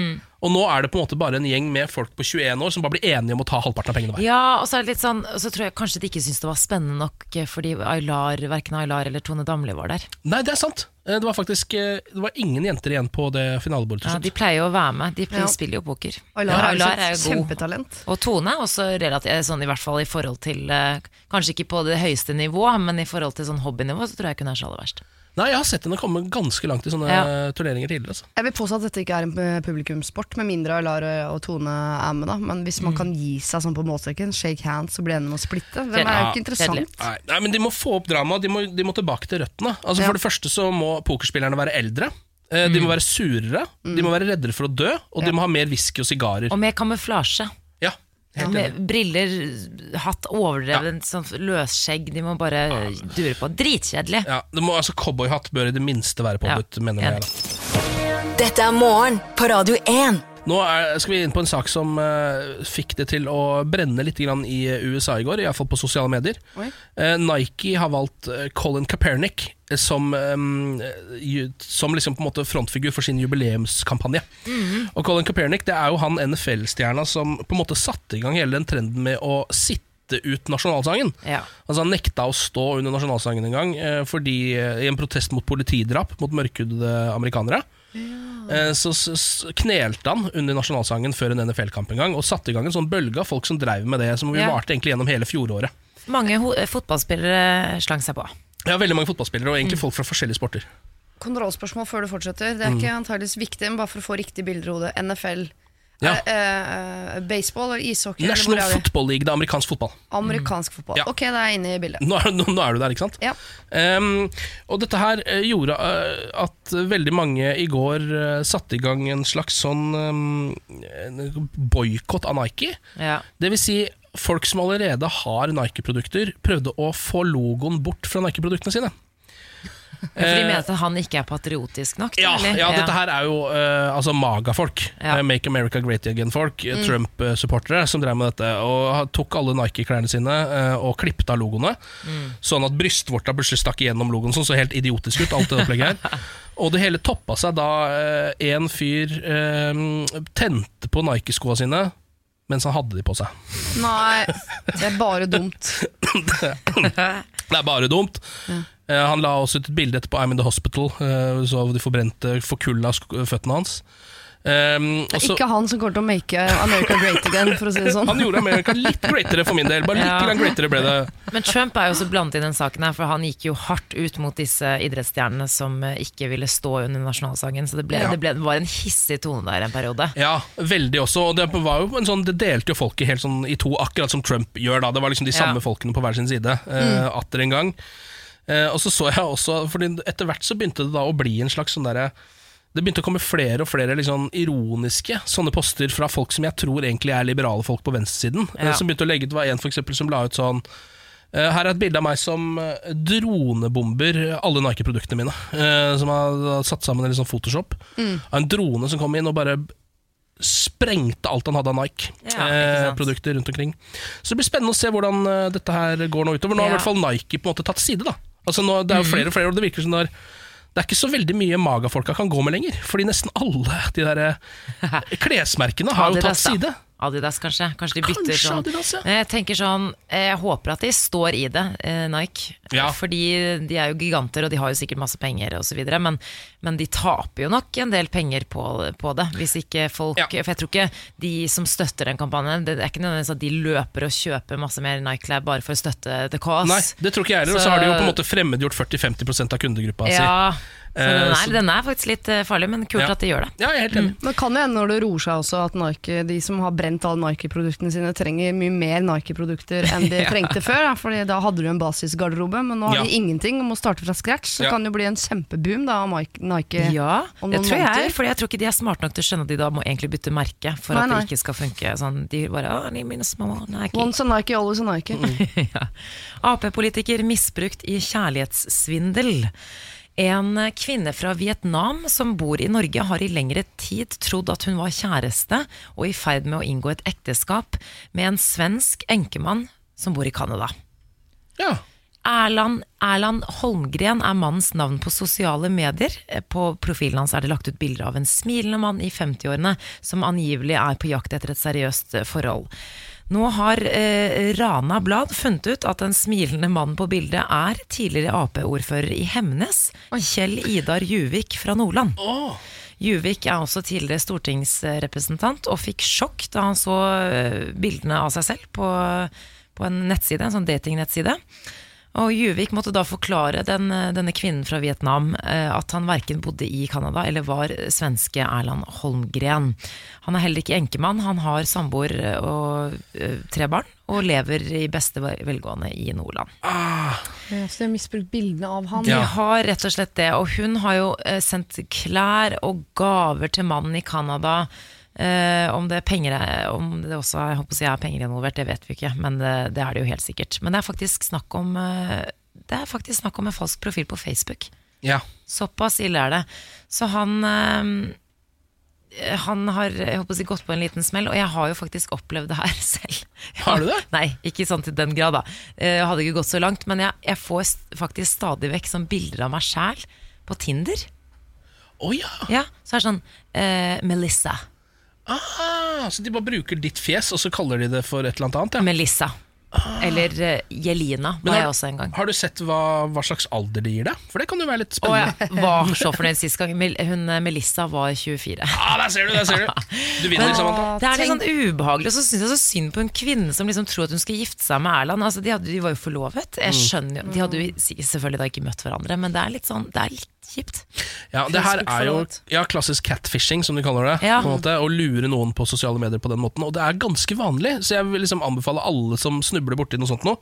Og nå er det på en måte bare en gjeng med folk på 21 år som bare blir enige om å ta halvparten av pengene hver. Ja, og så er det litt sånn så tror jeg kanskje de ikke syntes det var spennende nok eh, fordi Aylar, verken Aylar eller Tone Damli var der. Nei, det er sant. Eh, Det var faktisk eh, Det var ingen jenter igjen på det finalebordet. til Ja, de pleier jo å være med. De Ja. spiller jo poker. Aylar Ja, er jo er jo god. kjempetalent. Og Tone er også relativt sånn i hvert fall i forhold til eh, Kanskje ikke på det høyeste nivå, men i forhold til sånn hobbynivå så tror jeg ikke hun er så aller verst. Nei, jeg har sett henne komme ganske langt i sånne Ja. turneringer tidligere. Altså. Jeg vil påstå at dette ikke er en eh, publikumssport, med mindre Lara og Tone er med. da Men hvis man kan gi seg sånn på målstreken, shake hands og bli enig om å splitte, det er jo ikke interessant. Nei, nei, men de må få opp drama. De må, de må tilbake til røttene. Altså, Ja. For det første så må pokerspillerne være eldre. Eh, De må være surere, de må være reddere for å dø, og de må ha mer whisky og sigarer. Og mer kamuflasje. Ja, helt enig. Med briller, hatt overdreven sånn løsskjegg. De må bare dure på. Dritkjedelig. Ja, det må, altså Cowboyhatt bør i det minste være påbudt, Ja, mener jeg. Da. Dette er morgen på Radio 1. Nå er, skal vi inn på en sak som uh, fikk det til å brenne litt i eh, USA i går, iallfall på sosiale medier. Eh, Nike har valgt Colin Kaepernick som, um, ju- som liksom på en måte frontfigur for sin jubileumskampanje. Og Colin Kaepernick det er jo han NFL-stjerna som på en måte satte i gang hele den trenden med å sitte ut nasjonalsangen. Ja. Altså Han nekta å stå under nasjonalsangen en gang fordi, i en protest mot politidrap mot mørkhudede amerikanere. Eh, Så, så så knelte han under nasjonalsangen før en NFL-kamp en gang og satte i gang en sånn bølge av folk som dreiv med det, som vi Ja. varte egentlig gjennom hele fjoråret. Mange ho fotballspillere slang seg på. Ja, Veldig mange fotballspillere, og egentlig folk fra forskjellige sporter. Kontrollspørsmål før du fortsetter. Det er ikke antageligvis viktig, men bare for å få riktig bilder i hodet. NFL. Ja. Uh, baseball eller ishockey? eller National hvor er? Football League, det er amerikansk fotball. Amerikansk fotball. Ja. Ok, da er jeg inne i bildet. Nå er, nå, nå er du der, ikke sant? Ja. Um, og dette her eh, gjorde at veldig mange i går satte i gang en slags sånn um, boikott av Nike. Ja. Det vil si, folk som allerede har Nike-produkter, prøvde å få logoen bort fra Nike-produktene sine. For de mener at han ikke er patriotisk nok? Ja, ja, dette her er jo uh, altså Maga-folk. Ja. Eh, Make America Great Again-folk. Mm. Trump-supportere som drev med dette. Og tok alle Nike-klærne sine uh, og klippet av logoene. Sånn at brystvorta plutselig stakk igjennom logoen. Sånn så helt idiotisk ut. alt det opplegget her Og det hele toppa seg da uh, en fyr eh, tente på Nike-skoa sine mens han hadde de på seg. Nei, det er bare dumt. Det er bare dumt. Eh, han la også ut et bilde etterpå I'm in the hospital, eh, så de forbrente forkulla føttene hans. Um, Det er ikke han som kommer til å make America great again, for å si det sånn. Han gjorde America litt greatere for min del. Bare litt Ja. grann greatere ble det. Men Trump er jo også blandet i den saken her, for han gikk jo hardt ut mot disse idrettsstjernene som eh, ikke ville stå under nasjonalsangen. Så det, ble, Ja. det, ble, det var en hissig tone der en periode. Ja, veldig også. Og det, var jo en sånn, det delte jo folket helt sånn i to, akkurat som Trump gjør. da Det var liksom de samme Ja. folkene på hver sin side. Uh, Atter en gang. Eh, og så så jeg også Fordi etter hvert så begynte det da å bli en slags sånn derre det begynte å komme flere og flere liksom ironiske sånne poster fra folk som jeg tror egentlig er liberale folk på venstresiden. eh, Ja. Som begynte å legge ut, var en for eksempel, som la ut sånn eh, Her er et bilde av meg som dronebomber alle Nike-produktene mine. Som har satt sammen en liksom Photoshop. Photoshop. Av en drone som kom inn og bare sprengte alt han hadde av Ja. Nike-produkter rundt omkring. Så det blir spennende å se hvordan dette her går nå utover. Nå har i hvert fall Nike på en måte tatt side. da Altså nå, Det er jo flere og flere, og det virker som det er det er ikke så veldig mye magafolka kan gå med lenger. Fordi nesten alle de der eh, klesmerkene har jo tatt side. Adidas, kanskje. Kanskje de bytter Kanskje sånn. Adidas, ja. Jeg tenker sånn Jeg håper at de står i det, eh, Nike. Ja. Fordi de er jo giganter, og de har jo sikkert masse penger osv. Men, men de taper jo nok en del penger på, på det. Hvis ikke folk Ja. For jeg tror ikke de som støtter den kampanjen, det er ikke nødvendigvis at de løper og kjøper masse mer Nike-klær bare for å støtte the cause. Nei, det tror ikke jeg heller. Og så har de jo på en måte fremmedgjort 40-50 av kundegruppa si. Så den, Eh, er, den er faktisk litt eh, farlig, men kult Ja. at de gjør det. Ja, jeg er helt enig. Men kan jo hende når det roer seg også at Nike, de som har brent alle Nike-produktene sine, trenger mye mer Nike-produkter enn de Ja. trengte før. Da, Fordi da hadde du en basisgarderobe, men nå har Ja. de ingenting og må starte fra scratch. Så Ja. kan det jo bli en kjempeboom da av Nike. Ja, om det noen tror måneder. jeg, for jeg tror ikke de er smarte nok til å skjønne at de da må egentlig bytte merke for Nei, at nei. det ikke skal funke sånn. De bare Å, de mine små Nike. Once a Nike, always a Nike. ja. Ap-politiker misbrukt i kjærlighetssvindel. En kvinne fra Vietnam som bor i Norge har i lengre tid trodd at hun var kjæreste og i ferd med å inngå et ekteskap med en svensk enkemann som bor i Canada. Ja. Erland, Erland Holmgren er mannens navn på sosiale medier. På profilen hans er det lagt ut bilder av en smilende mann i 50-årene som angivelig er på jakt etter et seriøst forhold. Nå har eh, Rana Blad funnet ut at den smilende mannen på bildet er tidligere Ap-ordfører i Hemnes, Kjell Idar Juvik fra Nordland. Juvik er også tidligere stortingsrepresentant og fikk sjokk da han så eh, bildene av seg selv på, på en nettside, en sånn datingnettside. Og Juvik måtte da forklare den, eh, denne kvinnen fra Vietnam eh, at han verken bodde i Canada eller var svenske Erland Holmgren. Han er heller ikke enkemann, han har samboer eh, og tre barn, og lever i beste velgående i Nordland. Ja, Så de har misbrukt bildene av han. De har rett og slett det, og hun har jo sendt klær og gaver til mannen i Canada. Eh, om det er penger Om det også jeg håper å si, er penger involvert, det vet vi ikke, men det, det er det jo helt sikkert. Men det er faktisk snakk om eh, Det er faktisk snakk om en falsk profil på Facebook. Ja. Såpass ille er det. Så han eh, Han har jeg håper å si, gått på en liten smell, og jeg har jo faktisk opplevd det her selv. Har du det? Nei, ikke sånn til den grad, da. Jeg hadde ikke gått så langt, men jeg, jeg får faktisk stadig vekk sånn bilder av meg sjæl på Tinder. Å ja. Ja, Så er det sånn eh, Melissa. Ah, så de bare bruker ditt fjes, og så kaller de det for et eller annet? Ja. Melissa. Eller eh, Jelina var har, jeg også en gang. har du sett hva, hva slags alder de gir deg? For det kan jo være litt Og spennende. jeg var så fornøyd sist gang. Hun eh, Melissa var 24. Ah, der ser du, der ser du! Du vinner, liksom. Samantha. Det er litt sånn ubehagelig, og så syns jeg så synd på en kvinne som liksom tror at hun skal gifte seg med Erland. Altså, de, hadde, de var jo forlovet. Jeg skjønner jo, De hadde jo selvfølgelig da ikke møtt hverandre, men det er litt sånn, det er litt kjipt. Ja, det her er jo ja, klassisk catfishing, som de kaller det. Ja. På en måte, Å lure noen på sosiale medier på den måten. Og det er ganske vanlig, så jeg vil liksom anbefale alle som snubler borti noe sånt nå,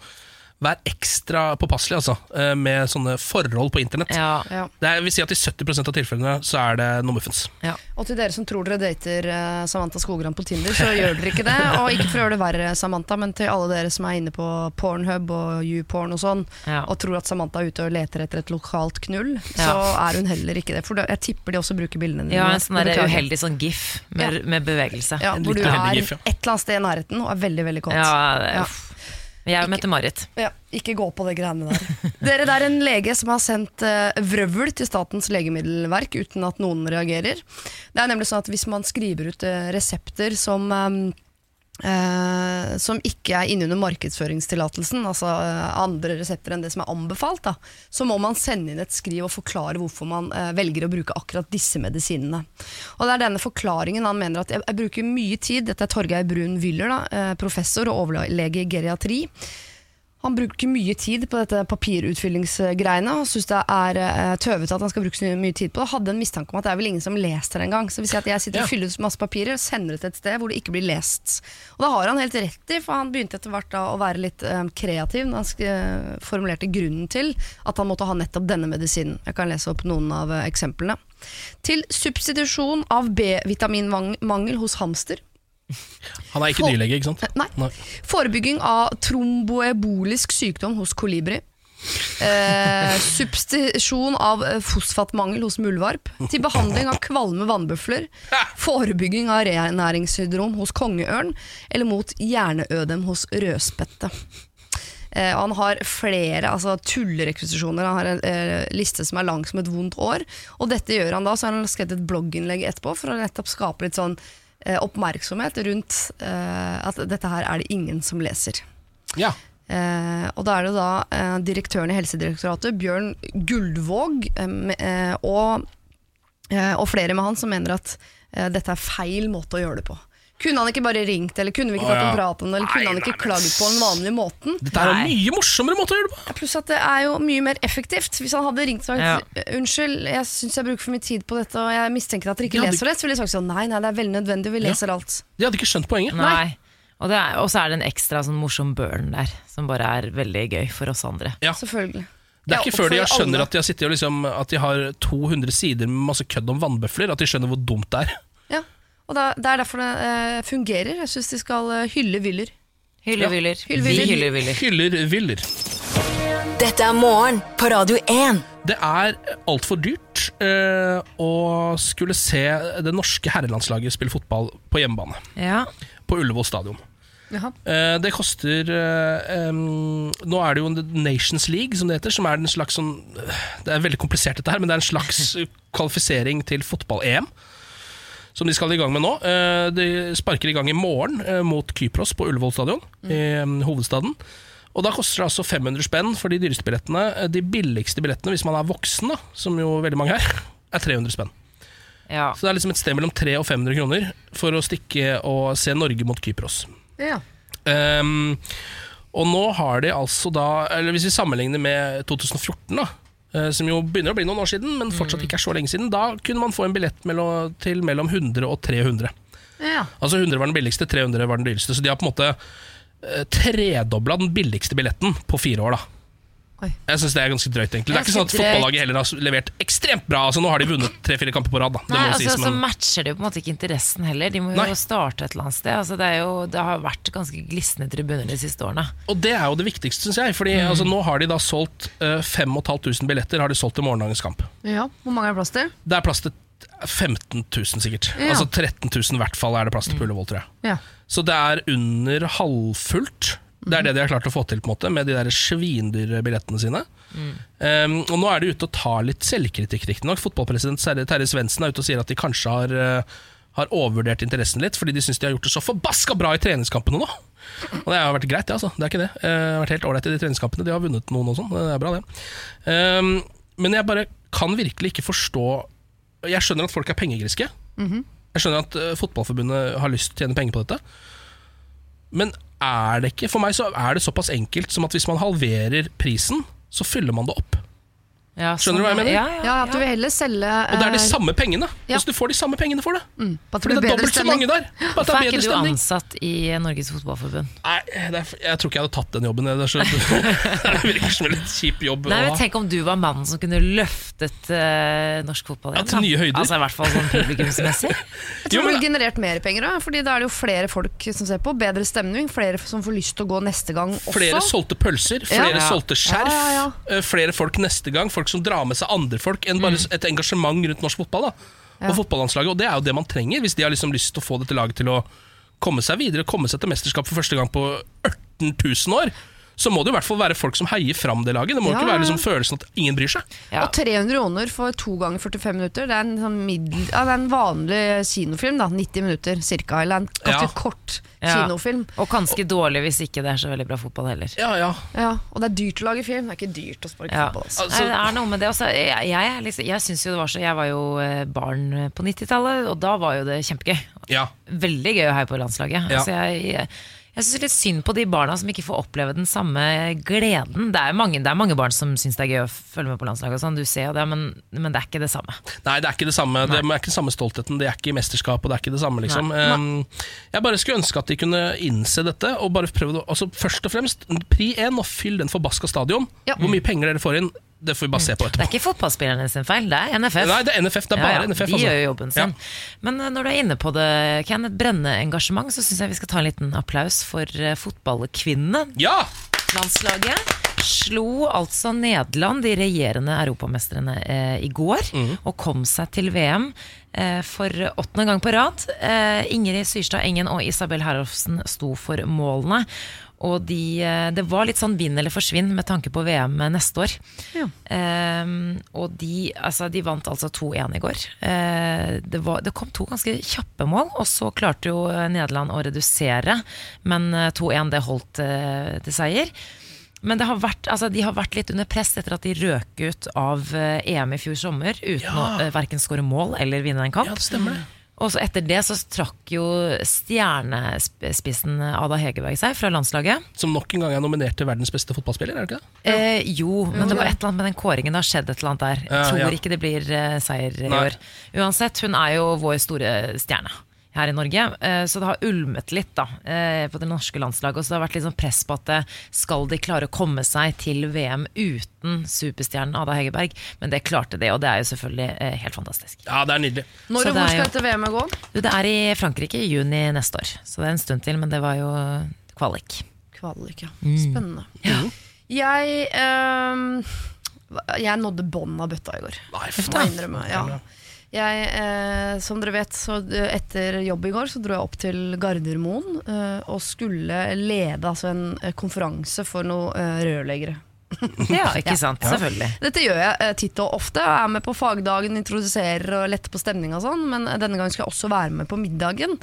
vær ekstra påpasselig altså, eh, med sånne forhold på internett. Ja, Ja. Det er, vil si at I 70% av tilfellene så er det noe muffens. ja. Og til dere som tror dere dater eh, Samantha Skogran på Tinder, så gjør dere ikke det. Og ikke for å gjøre det verre, Samantha, men til alle dere som er inne på Pornhub og YouPorn og sånn, Ja. og tror at Samantha er ute og leter etter et lokalt knull, Ja. så er hun heller ikke det. For jeg tipper de også bruker bildene dine. ja en sånn der uheldig sånn gif med, med bevegelse. Ja, hvor du er gif, ja. et eller annet sted i nærheten og er veldig, veldig kåt. Ja, det, Ja. uff. jo Mette-Marit. Ja, ikke gå på de greiene der. Dere, Det er en lege som har sendt uh, vrøvl til Statens legemiddelverk uten at noen reagerer. Det er nemlig sånn at Hvis man skriver ut eh, resepter som eh, eh, som ikke er innunder markedsføringstillatelsen, altså uh, andre resepter enn det som er anbefalt, da, så må man sende inn et skriv og forklare hvorfor man uh, velger å bruke akkurat disse medisinene. Og det er denne forklaringen han mener at jeg, jeg bruker mye tid, dette er Torgeir Brun Wyller, professor og overlege i geriatri, han bruker mye tid på dette papirutfyllingsgreiene og syns det er eh, tøvete at han skal bruke så mye tid på det. Hadde en mistanke om at det er vel ingen som leser det engang. Så hvis jeg, jeg sitter og fyller ut masse papirer og sender det til et sted hvor det ikke blir lest. Og da har han helt rett i, for han begynte etter hvert da å være litt um, kreativ når han eh, formulerte grunnen til at han måtte ha nettopp denne medisinen. Jeg kan lese opp noen av eksemplene. Til substitusjon av B-vitaminmangel hos hamster. Han er ikke For dyrlege, ikke sant? Nei. Forebygging av tromboebolisk sykdom hos kolibri. Eh, substitusjon av fosfatmangel hos muldvarp. Til behandling av kvalme vannbøfler. Forebygging av renæringssyndrom hos kongeørn. Eller mot hjerneødem hos rødspette. Eh, han har flere altså tullerekvisisjoner. Han har en eh, liste som er lang som et vondt år. Og dette gjør han da, så har han skrevet et blogginnlegg etterpå for å nettopp skape litt sånn oppmerksomhet rundt eh, at dette her er det ingen som leser. Ja. Eh, og da er det da eh, direktøren i Helsedirektoratet, Bjørn Guldvåg, eh, eh, og, eh, og flere med han som mener at eh, dette er feil måte å gjøre det på. Kunne han ikke bare ringt, eller kunne vi ikke Å, tatt ja. en prat om det, eller kunne han ikke klagd på den vanlige måten? Dette er en mye morsommere måte å gjøre det på. Pluss at det er jo mye mer effektivt. Hvis han hadde ringt og sagt Ja. Unnskyld, jeg syns jeg bruker for mye tid på dette, og jeg mistenker at dere ikke Ja, det- leser det, så ville jeg sagt sånn nei, nei, det er veldig nødvendig, vi leser alt. De hadde ikke skjønt poenget. Nei. Og det er- og så er det en ekstra sånn morsom burn der, som bare er veldig gøy for oss andre. Ja. Selvfølgelig. Det er ikke før de skjønner at de har sittet og liksom, At de har 200 sider med masse kødd om vannbøfler, at de skjønner hvor dumt det er. Og da, det er derfor det eh, fungerer. Jeg syns de skal eh, hylle Wyller. Hyller, hyller. Hyller, Vi hyller. hyller, hyller. Hyller Wyller. Dette er morgen på Radio 1. Det er altfor dyrt eh, å skulle se det norske herrelandslaget spille fotball på hjemmebane. Ja. På Ullevål stadion. Eh, det koster eh, em, Nå er det jo en Nations League, som det heter. Som er en slags sånn Det er veldig komplisert, dette her, men det er en slags kvalifisering til fotball-EM. Som de skal i gang med nå. Eh, de sparker i gang i morgen eh, mot Kypros på Ullevål stadion, i hovedstaden. Og da koster det altså 500 spenn for de dyreste billettene. Eh, De billigste billettene, hvis man er voksen, da, som jo veldig mange er, er 300 spenn. ja. Så det er liksom et sted mellom 300 og 500 kroner for å stikke og se Norge mot Kypros. Ja. Um, Og nå har de altså da Eller hvis vi sammenligner med 2014, da. Eh, Som jo begynner å bli noen år siden, men fortsatt ikke er så lenge siden. Da kunne man få en billett mellom, til mellom 100 og 300. Ja. Altså 100 var den billigste, 300 var den dyreste. Så de har på en måte eh, tredobla den billigste billetten på fire år. da Oi. Jeg synes Det er ganske drøyt. egentlig Det er ikke sånn at fotballaget heller har levert ekstremt bra. Altså Nå har de vunnet tre-fire kamper på rad. da Nei, altså, sies, så matcher det jo på en måte ikke interessen heller. De må jo Nei. starte et eller annet sted. Altså, det, er jo, det har vært ganske glisne tribuner de siste årene. Og det er jo det viktigste, syns jeg. Fordi Mm. altså, nå har de da solgt uh, 5500 billetter Har de solgt til morgendagens kamp. ja. Hvor mange er det plass til? Det er plass til 15 000, sikkert. Ja. Altså 13 000 i hvert fall er det plass til Mm. på Ullevål, tror jeg. Ja. Så det er under halvfullt. Det er det de har klart å få til på en måte med de der svindyre billettene sine. Um, og Nå er de ute og tar litt selvkritikk, riktignok. Fotballpresident Terje Svendsen er ute og sier at de kanskje har, uh, har overvurdert interessen litt, fordi de syns de har gjort det så forbaska bra i treningskampene nå. Og det har vært greit, det. altså Det er ikke det. Uh, det har vært helt ålreit i de treningskampene. De har vunnet noen og sånn. Det er bra, det. Um, men jeg bare kan virkelig ikke forstå Jeg skjønner at folk er pengegriske. Jeg skjønner at uh, Fotballforbundet har lyst til å tjene penger på dette. Men er det ikke For meg så er det såpass enkelt som at hvis man halverer prisen, så fyller man det opp. Ja, Skjønner du hva jeg mener? Ja, ja, Ja, at du vil heller selge Og det er de eh, samme pengene. ja. Altså Du får de samme pengene for det. mm, på at det Fordi det er dobbelt så mange der. Bare Hvorfor er er ikke du stemning. ansatt i Norges Fotballforbund? Nei, det er, jeg tror ikke jeg hadde tatt den jobben. Det, er så, det virker som en litt kjip jobb Nei, men. Tenk om du var mannen som kunne løftet uh, norsk fotball Ja, til nye høyder. Altså I hvert fall sånn publikumsmessig. Jeg tror du ville generert mer penger, da, Fordi da er det jo flere folk som ser på. Bedre stemning, flere som får lyst til å gå neste gang også. Flere solgte pølser, flere Ja. solgte skjerf. Ja, ja, eh, Flere folk neste gang. Folk som drar med seg andre folk enn Mm. bare et engasjement rundt norsk fotball. da Ja. Og fotballandslaget Og det er jo det man trenger hvis de har liksom lyst til å få dette laget til å komme seg videre, komme seg til mesterskap for første gang på 18 000 år. Så må det i hvert fall være folk som heier fram det laget. Det må Ja, ikke være liksom følelsen at ingen bryr seg. Ja. Og 300 kroner for to ganger 45 minutter. Det er en, sånn middel, ja, det er en vanlig kinofilm. da 90 minutter cirka. Eller en ganske Ja. kort Ja. kinofilm. Og ganske dårlig hvis ikke det er så veldig bra fotball heller. Ja, ja Ja, Og det er dyrt å lage film. Det er ikke dyrt å sparke Ja. fotball. Altså. Altså- Nei, det er noe med det også. Jeg, jeg, er liksom, jeg synes jo det var så Jeg var jo eh, barn på 90-tallet, og da var jo det kjempegøy. Ja, Veldig gøy å heie på landslaget. Ja. Altså jeg, jeg, jeg syns litt synd på de barna som ikke får oppleve den samme gleden. Det er mange, det er mange barn som syns det er gøy å følge med på landslaget, sånn, du ser det, men, men det er ikke det samme. Nei, det er ikke det samme Det er ikke den samme stoltheten. Det er ikke mesterskap, og det er ikke det samme. liksom um, Jeg bare skulle ønske at de kunne innse dette. Og bare prøve det altså, Først og fremst, pri én, og fyll den forbaska stadion. Ja. Hvor mye penger dere får inn, det får vi bare se på etterpå. Det er ikke fotballspillerne sin feil, det er NFF. Nei, det er NFF. Det er bare Ja, ja, NFF. De Altså. gjør jo jobben sin. Men eh, når du er inne på det, Ken, et brennende engasjement, så syns jeg vi skal ta en liten applaus for eh, fotballkvinnene. Ja! Landslaget slo altså Nederland, de regjerende europamestrene, eh, i går. Og kom seg til VM eh, for åttende gang på rad. Eh, Ingrid Syrstad Engen og Isabel Herolfsen sto for målene. Og de, eh, det var litt sånn vinn eller forsvinn med tanke på VM neste år. Ja. Eh, og de, altså, de vant altså 2-1 i går. Eh, det, var, det kom to ganske kjappe mål, og så klarte jo eh, Nederland å redusere. Men eh, 2-1 det holdt eh, til seier. Men det har vært, altså, de har vært litt under press etter at de røk ut av eh, EM i fjor sommer uten Ja. å uh, verken skåre mål eller vinne en kamp. ja, det stemmer det. Og så etter det så trakk jo stjernespissen Ada Hegerberg seg fra landslaget. Som nok en gang er nominert til verdens beste fotballspiller, er det ikke det? Eh, jo, men det var et eller annet med den kåringen. Det har skjedd et eller annet der. Jeg Ja, tror ja. ikke det blir eh, seier i Nei. år. Uansett, hun er jo vår store stjerne her i Norge. Eh, så det har ulmet litt da, eh, på det norske landslaget. Og så det har vært litt sånn press på at eh, skal de klare å komme seg til VM uten superstjernen Ada Hegerberg? Men det klarte de, og det er jo selvfølgelig eh, helt fantastisk. Ja, det er nydelig. Når og hvor er skal dette VM-et gå? Du, det er i Frankrike i juni neste år, så det er en stund til, men det var jo kvalik. Kvalik, ja. Mm. Ja. Jeg ehm, Jeg nådde bånn av bøtta i går. Nei, innrømmer, Ja. Jeg, eh, som dere vet, så eh, etter jobb i går så dro jeg opp til Gardermoen eh, og skulle lede altså, en eh, konferanse for noen eh, rørleggere. Ja, ikke sant? Selvfølgelig. Dette gjør jeg eh, titt og ofte. Jeg er med på fagdagen, introduserer og letter på stemninga og sånn, men denne gangen skal jeg også være med på middagen.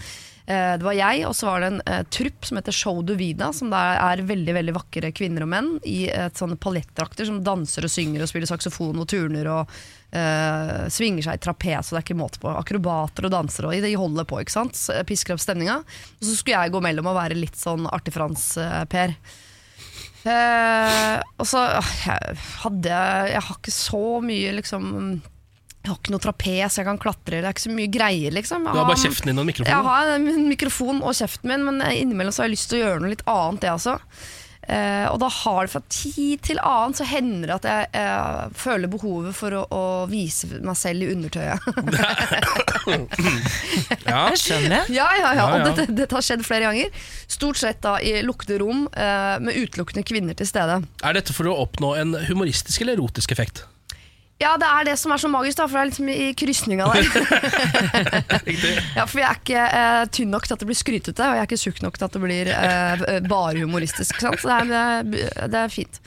Eh, det var jeg, og så var det en uh, trupp som heter Show du Vida, som der er veldig veldig vakre kvinner og menn i et sånne paljettdrakter som danser og synger og spiller saksofon og turner og uh, svinger seg i trapes, og det er ikke måte på. Akrobater og dansere, og de holder på, ikke sant. Så, eh, Pisker opp stemninga. Og så skulle jeg gå mellom og være litt sånn artig Frans-Per. Eh, og så jeg hadde jeg har ikke så mye liksom Jeg har ikke noe trapes jeg kan klatre. Det er ikke så mye greier, liksom. Du har bare kjeften din og mikrofonen? mikrofon. Jeg har en mikrofon og kjeften min, men innimellom så har jeg lyst til å gjøre noe litt annet, det også. Eh, og da har det fra tid til annen så hender det at jeg eh, føler behovet for å, å vise meg selv i undertøyet. Ja. Skjønner jeg. ja, ja, ja, Ja, og dette, dette har skjedd flere ganger. Stort sett da i lukkede rom eh, med utelukkende kvinner til stede. Er dette for å oppnå en humoristisk eller erotisk effekt? Ja, det er det som er så magisk, da, for det er liksom i krysninga der. Ja, for jeg er ikke eh, tynn nok til at det blir skrytete, og jeg er ikke tjukk nok til at det blir eh, bare humoristisk. Sant? Så det er, det, er- er fint.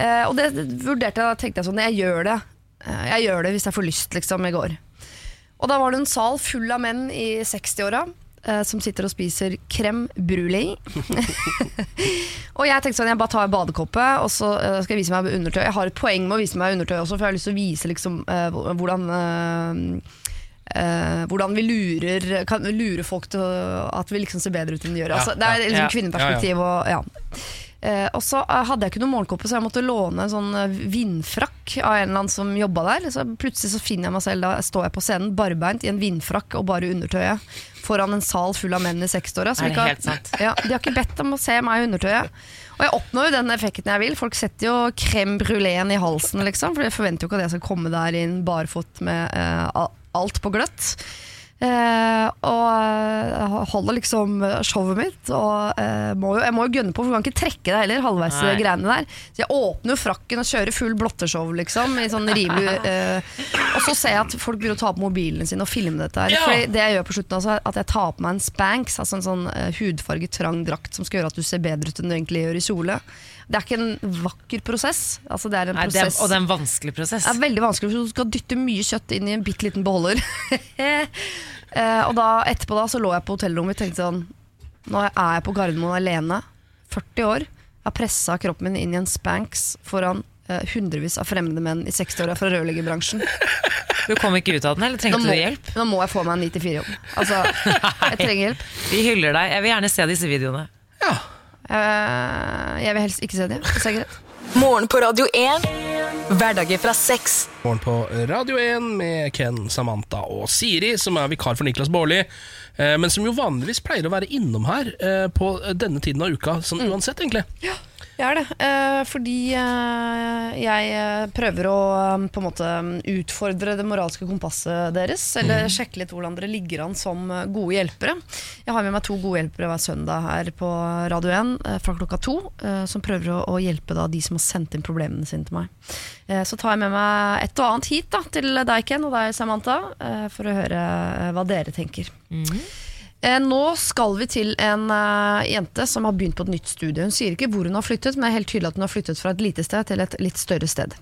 Eh, og det vurderte jeg, da tenkte jeg sånn, jeg gjør det. Eh, jeg gjør det hvis jeg får lyst, liksom, i går. Og da var det en sal full av menn i 60-åra. Eh, Som sitter og spiser crème brulé. og jeg tenkte sånn, jeg bare tar badekoppet og så eh, skal jeg vise meg undertøy. Jeg har et poeng med å vise meg undertøy også, for jeg har lyst til å vise liksom, eh, hvordan eh, eh, hvordan vi lurer, kan lure folk til at vi liksom ser bedre ut enn de gjør. Ja, altså, det er liksom ja. kvinneperspektiv. Og, ja. Eh, og så eh, hadde jeg ikke noen morgenkåpe, så jeg måtte låne en sånn eh, vindfrakk av en eller annen som jobba der. Så plutselig så finner jeg meg selv, da står jeg på scenen barbeint i en vindfrakk og bare undertøyet foran en sal full av menn i 60-åra. som Er det ikke har- helt sant? Ja, de har ikke bedt om å se meg i undertøyet. Og jeg oppnår jo den effekten jeg vil. Folk setter jo crème bruléen i halsen, liksom. For jeg forventer jo ikke at jeg skal komme der inn barfot med eh, alt på gløtt. Eh, og eh, holder liksom showet mitt. Og eh, må jo, jeg må jo gønne på, for du kan ikke trekke deg heller halvveis i Nei. greiene der. Så jeg åpner jo frakken og kjører full blotteshow, liksom. I sånn rimelig eh, Og så ser jeg at folk begynner å ta på mobilene sine og filme dette her. Ja. Fordi det jeg gjør på slutten, altså, at jeg tar på meg en Spanx, altså en sånn eh, hudfarget trang drakt som skal gjøre at du ser bedre ut enn du egentlig gjør i kjole. Det er ikke en vakker prosess. Altså, det er en Nei, det er, prosess og det er en vanskelig prosess. det er veldig vanskelig, for du skal dytte mye kjøtt inn i en bitte liten beholder. eh, og da, etterpå da så lå jeg på hotellrommet og tenkte sånn Nå er jeg på Gardermoen alene, 40 år. Jeg har pressa kroppen min inn i en Spanx foran eh, hundrevis av fremmede menn i 60-åra fra rørleggerbransjen. Du kom ikke ut av den, eller trengte må, du hjelp? nå må jeg få meg en 9-4-jobb. Altså, jeg trenger hjelp. Vi hyller deg. Jeg vil gjerne se disse videoene. Eh, jeg vil helst ikke se det. Det er greit. Morgen på Radio 1. Hverdager fra sex. Morgen på Radio 1 med Ken, Samantha og Siri, som er vikar for Niklas Baarli. eh, Men som jo vanligvis pleier å være innom her eh, på denne tiden av uka, sånn uansett, egentlig. Jeg er det, eh, fordi eh, jeg eh, prøver å eh, på en måte utfordre det moralske kompasset deres, eller sjekke litt hvordan dere ligger an som gode hjelpere. Jeg har med meg to gode hjelpere hver søndag her på Radio 1 eh, fra klokka to, som prøver å, hjelpe de som har sendt inn problemene sine til meg. Eh, Så tar jeg med meg et og annet hit da, til deg, Ken, og deg, Samantha, for å høre hva dere tenker. Eh, Nå skal vi til en eh, jente som har begynt på et nytt studie. Hun sier ikke hvor hun har flyttet, men det er helt tydelig at hun har flyttet fra et lite sted til et litt større sted.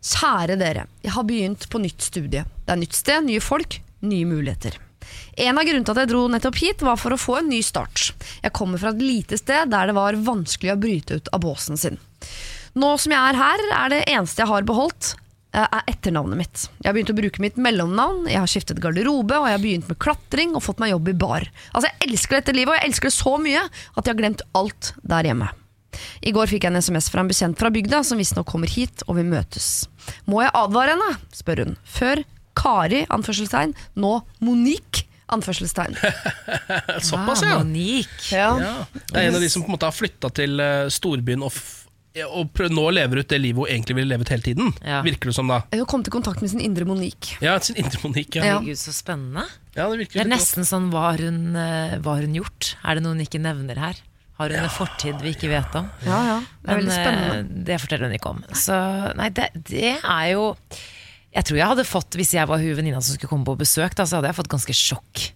Kjære dere, jeg har begynt på nytt studie. Det er nytt sted, nye folk, nye muligheter. En av grunnene til at jeg dro nettopp hit, var for å få en ny start. Jeg kommer fra et lite sted der det var vanskelig å bryte ut av båsen sin. Nå som jeg er her, er det eneste jeg har beholdt, eh, er etternavnet mitt. Jeg har begynt å bruke mitt mellomnavn, jeg har skiftet garderobe, og jeg har begynt med klatring og fått meg jobb i bar. Altså, jeg elsker dette livet, og jeg elsker det så mye at jeg har glemt alt der hjemme. I går fikk jeg en SMS fra en bekjent fra bygda som visstnok kommer hit og vil møtes. Må jeg advare henne? spør hun. Før Kari, anførselstegn, nå Monique, anførselstegn. Såpass, Ah, ja. Monique. Ja. ja. Det er en av de som på en måte har flytta til eh, storbyen og, og prøv, nå lever ut det livet hun egentlig ville levet hele tiden. Ja. Virker det som, da. Hun kom til kontakt med sin indre Monique. Ja, sin indre Monique. Ja. Ja. Herregud, så spennende. Ja, det Det er nesten nesten sånn hva har hun, eh, hva har hun gjort? Er det noe hun ikke nevner her? Har hun en fortid vi ikke vet om? Ja, ja. Det er veldig spennende. eh, det forteller hun ikke om. Så nei, det, det er jo Jeg tror jeg hadde fått, hvis jeg var hun venninna som skulle komme på besøk, da, så hadde jeg fått ganske sjokk.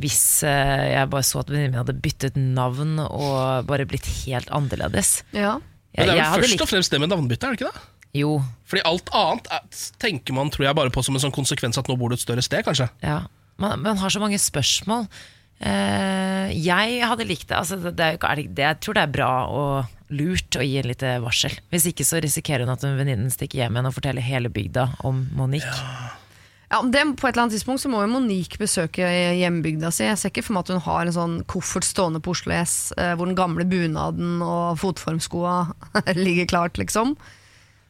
Hvis eh, jeg bare så at venninnen min hadde byttet navn og bare blitt helt annerledes. Ja. Men det er vel først likt- og fremst det med navnebytte, er det ikke det? Jo, Fordi alt annet er, tenker man tror jeg bare på som en sånn konsekvens at nå bor du et større sted, kanskje. ja. Man, man har så mange spørsmål. Uh, jeg hadde likt det. Altså, det, er er det. Jeg tror det er bra og lurt å gi en lite varsel. Hvis ikke så risikerer hun at en venninnen stikker hjem igjen og forteller hele bygda om Monique. Ja, om det, På et eller annet tidspunkt så må jo Monique besøke hjembygda si. Jeg ser ikke for meg at hun har en sånn koffert stående på Oslo S eh, hvor den gamle bunaden og fotformskoa ligger klart, liksom.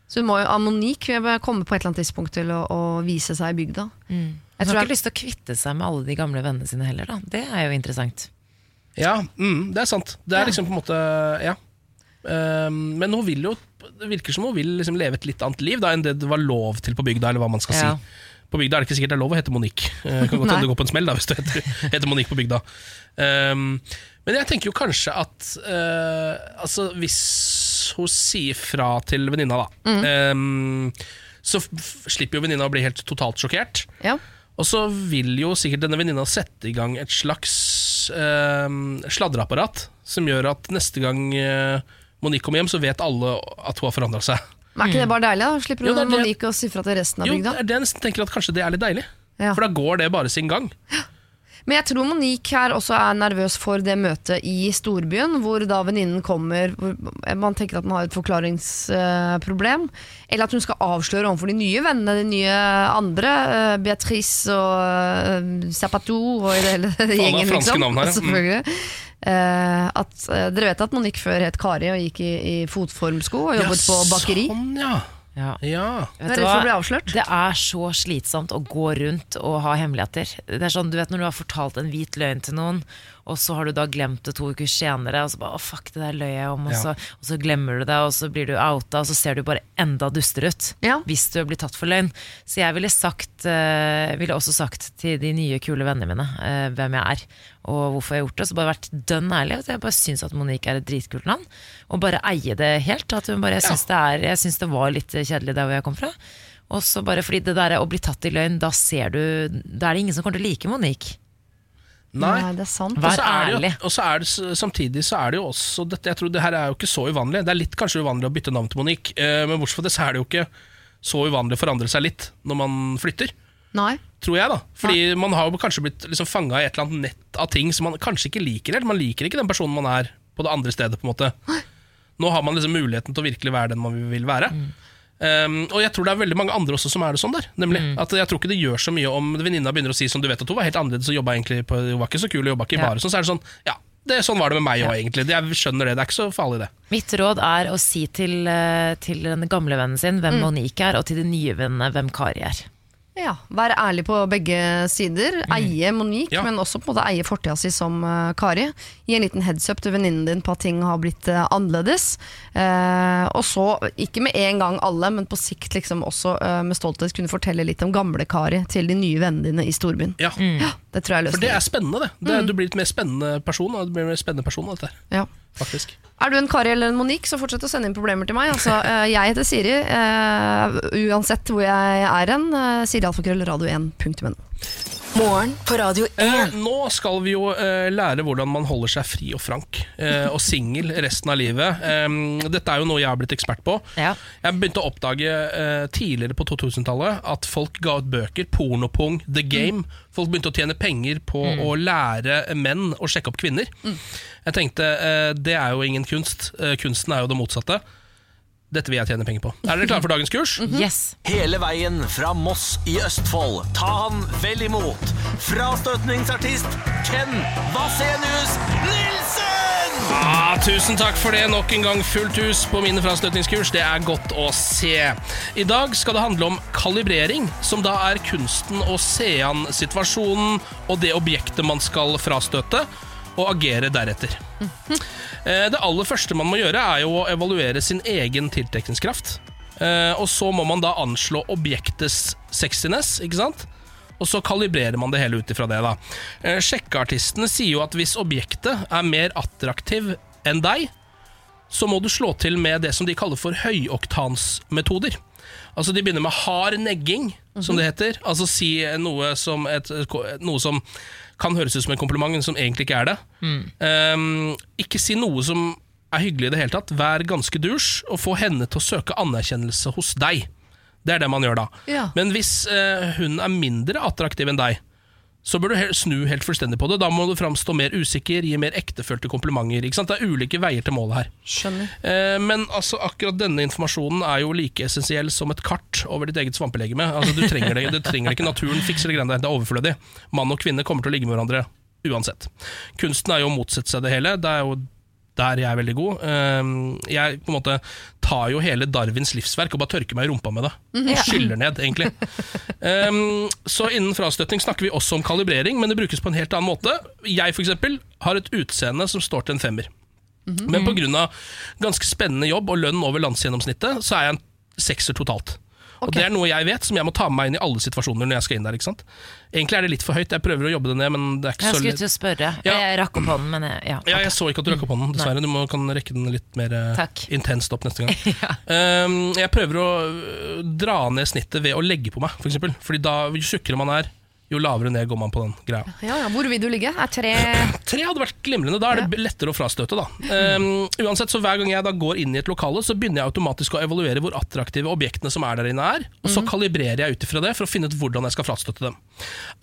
Så hun må jo, Monique vil komme på et eller annet tidspunkt til å, å vise seg i bygda. Hun Jeg har ikke jeg, lyst til å kvitte seg med alle de gamle vennene sine heller, da. Det er jo interessant. Ja, mm, det er sant. Det er liksom på en måte Ja. Um, men hun vil jo Det virker som hun vil liksom leve et litt annet liv da enn det det var lov til på bygda, eller hva man skal Ja. si. På bygda er det ikke sikkert det er lov å hete Monique. Eh, kan godt hende det går på en smell da hvis du heter, heter Monique på bygda. Um, men jeg tenker jo kanskje at uh, Altså, hvis hun sier fra til venninna, da, ehm, så f slipper jo venninna å bli helt totalt sjokkert. ja. Og så vil jo sikkert denne venninna sette i gang et slags uh, sladreapparat som gjør at neste gang uh, Monique kommer hjem, så vet alle at hun har forandra seg. Men er ikke det bare deilig? da? Slipper Jo, det er Monique å si fra til resten av Jo, bygda. det er jeg tenker at kanskje det er litt deilig. Ja. For da går det bare sin gang. Men jeg tror Monique her også er nervøs for det møtet i storbyen, hvor da venninnen kommer hvor Man tenker at man har et forklaringsproblem. eller at hun skal avsløre overfor de nye vennene, de nye andre. eh, Beatrice og uh, Zapatou og i det hele gjengen, franske liksom. navn her, ja. Mm. Selvfølgelig. Eh, at, eh, dere vet at man gikk før het Kari og gikk i, i fotformsko og jobbet på bakeri. Sånn, ja. Ja. ja. Vet du avslørt. Det er så slitsomt å gå rundt og ha hemmeligheter. Det er sånn, du vet Når du har fortalt en hvit løgn til noen, og så har du da glemt det to uker senere, og så bare 'å, fuck, det der løy jeg om', og, Ja. så, og så glemmer du det, og så blir du outa, og så ser du bare enda dustere ut. Ja. Hvis du blir tatt for løgn. Så jeg ville, sagt, uh, ville også sagt til de nye, kule vennene mine uh, hvem jeg er, og hvorfor jeg har gjort det. Så bare vært dønn ærlig. Jeg bare syns at Monique er et dritkult navn, og bare eie det helt. At hun bare, jeg syns det, er- jeg syns det var litt kjedelig der hvor jeg kom fra. Og så bare fordi det der å bli tatt i løgn, da ser du Da er det ingen som kommer til å like Monique. Nei. Nei, det er sant. Vær er ærlig. Og så er det, samtidig så er det jo også dette, Jeg tror det her er jo ikke så uvanlig. Det er litt kanskje uvanlig å bytte navn til Monique, eh, men bortsett fra det så er det jo ikke så uvanlig å forandre seg litt når man flytter. Nei. Tror jeg, da. Fordi man har jo kanskje blitt liksom fanga i et eller annet nett av ting som man kanskje ikke liker helt. Man liker ikke den personen man er på det andre stedet. på en måte Nå har man liksom muligheten til å virkelig være den man vil være. Um, og jeg tror det er veldig mange andre også som er det sånn der. Nemlig At Jeg tror ikke det gjør så mye om venninna begynner å si som du vet at hun var helt annerledes og jobba egentlig på, hun var ikke så kul og jobba ikke i Ja. bare Sånn, så er det sånn, ja, det, sånn var det med meg òg, egentlig. Jeg skjønner det. Det er ikke så farlig, det. Mitt råd er å si til, eh, til den gamle vennen sin hvem Monique er, og til de nye vennene hvem Kari er. Ja, Vær ærlig på begge sider. Eie Monique, Ja. men også på en måte eie fortida si som uh, Kari. Gi en liten heads up til venninnen din på at ting har blitt uh, annerledes. Uh, og så, ikke med en gang alle, men på sikt liksom også med stolthet kunne fortelle litt om gamle Kari til de nye vennene dine i storbyen. Ja. Ja, det tror jeg er For det er spennende, det. det Du blir litt mer spennende person. Du blir mer spennende person av dette Ja. faktisk. Er du en Kari eller en Monique, så fortsett å sende inn problemer til meg. Altså, eh, jeg heter Siri, uh, uansett hvor jeg er hen. Uh, Siri alfakrøll radio1.no. Morgen på Radio 1. Eh, nå skal vi jo eh, lære hvordan man holder seg fri og frank eh, og singel resten av livet. Dette er jo noe jeg har blitt ekspert på. Ja. Jeg begynte å oppdage eh, tidligere på 2000-tallet at folk ga ut bøker, Pornopung, The Game. Folk begynte å tjene penger på å lære menn å sjekke opp kvinner. Jeg tenkte eh, det er jo ingen kunst. Eh, kunsten er jo det motsatte. Dette vil jeg tjene penger på. Er dere klare for dagens kurs? Yes. Hele veien fra Moss i Østfold. Ta han vel imot. Frastøtningsartist Ken Vasenius Nilsen! Ah, tusen takk for det. Nok en gang fullt hus på mine frastøtningskurs. Det er godt å se. I dag skal det handle om kalibrering, som da er kunsten å se an situasjonen og det objektet man skal frastøte, og agere deretter. Eh, Det aller første man må gjøre, er jo å evaluere sin egen tiltrekningskraft. Eh, Og så må man da anslå objektets sexiness, ikke sant? Og så kalibrerer man det hele ut ifra det. da Eh, Sjekkeartistene sier jo at hvis objektet er mer attraktiv enn deg, så må du slå til med det som de kaller for høyoktansmetoder. Altså De begynner med hard negging, som det heter. Altså si noe som, et, noe som kan høres ut som en kompliment, men som egentlig ikke er det. Um, ikke si noe som er hyggelig i det hele tatt. Vær ganske dusj, og få henne til å søke anerkjennelse hos deg. Det er det man gjør da. Ja. Men hvis uh, hun er mindre attraktiv enn deg, så bør du snu helt fullstendig på det. Da må du framstå mer usikker, gi mer ektefølte komplimenter. Ikke sant? Det er ulike veier til målet her. Skjønner. Eh, men altså, akkurat denne informasjonen er jo like essensiell som et kart over ditt eget svampelegeme. Altså, du trenger det, du trenger det ikke. Naturen fikser det greiene der. Det er overflødig. Mann og kvinne kommer til å ligge med hverandre uansett. Kunsten er jo å motsette seg det hele. Det er jo der jeg er veldig god. Eh, jeg på en måte tar jo hele Darwins livsverk og bare tørker meg i rumpa med det. Og skyller ned, egentlig. Um, så innen frastøtning snakker vi også om kalibrering, men det brukes på en helt annen måte. Jeg for eksempel, har et utseende som står til en femmer. Men pga. ganske spennende jobb og lønn over landsgjennomsnittet, så er jeg en sekser totalt. Og Det er noe jeg vet, som jeg må ta med meg inn i alle situasjoner når jeg skal inn der. ikke sant? Egentlig er det litt for høyt, jeg prøver å jobbe det ned, men det er ikke Jeg så skulle lett. til å spørre. Ja. Jeg rakk opp hånden, men jeg, ja. Ja, jeg så ikke at du rakk opp hånden, dessverre. Du må, kan rekke den litt mer eh, Takk. intenst opp neste gang. um, jeg prøver å øh, dra ned snittet ved å legge på meg, for eksempel. Fordi da, jo tjukkere man er, jo lavere ned går man på den greia. Ja, ja. Hvor vil du ligge? Er tre Tre hadde vært glimrende, da er det lettere å frastøte. da um, Uansett, så Hver gang jeg da går inn i et lokale, så begynner jeg automatisk å evaluere hvor attraktive objektene som er der inne er, og så kalibrerer jeg ut ifra det for å finne ut hvordan jeg skal frastøtte dem.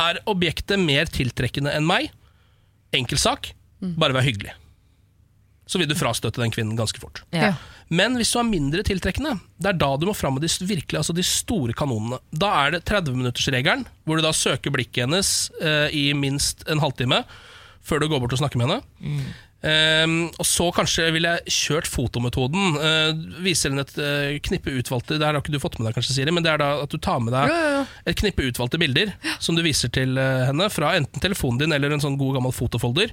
Er objektet mer tiltrekkende enn meg? Enkel sak, bare vær hyggelig. Så vil du frastøte den kvinnen ganske fort. Ja. Men hvis du er mindre tiltrekkende, det er da du må fram med de, virkelig, altså de store kanonene. Da er det 30-minuttersregelen, hvor du da søker blikket hennes eh, i minst en halvtime før du går bort og snakker med henne. Ehm, og så kanskje ville jeg kjørt fotometoden. Uh, viser henne et uh, knippe utvalgte Det har ikke du fått med deg, kanskje, Siri, men det er da at du tar med deg ja, ja, ja. et knippe utvalgte bilder som du viser til uh, henne fra enten telefonen din eller en sånn god gammel fotofolder.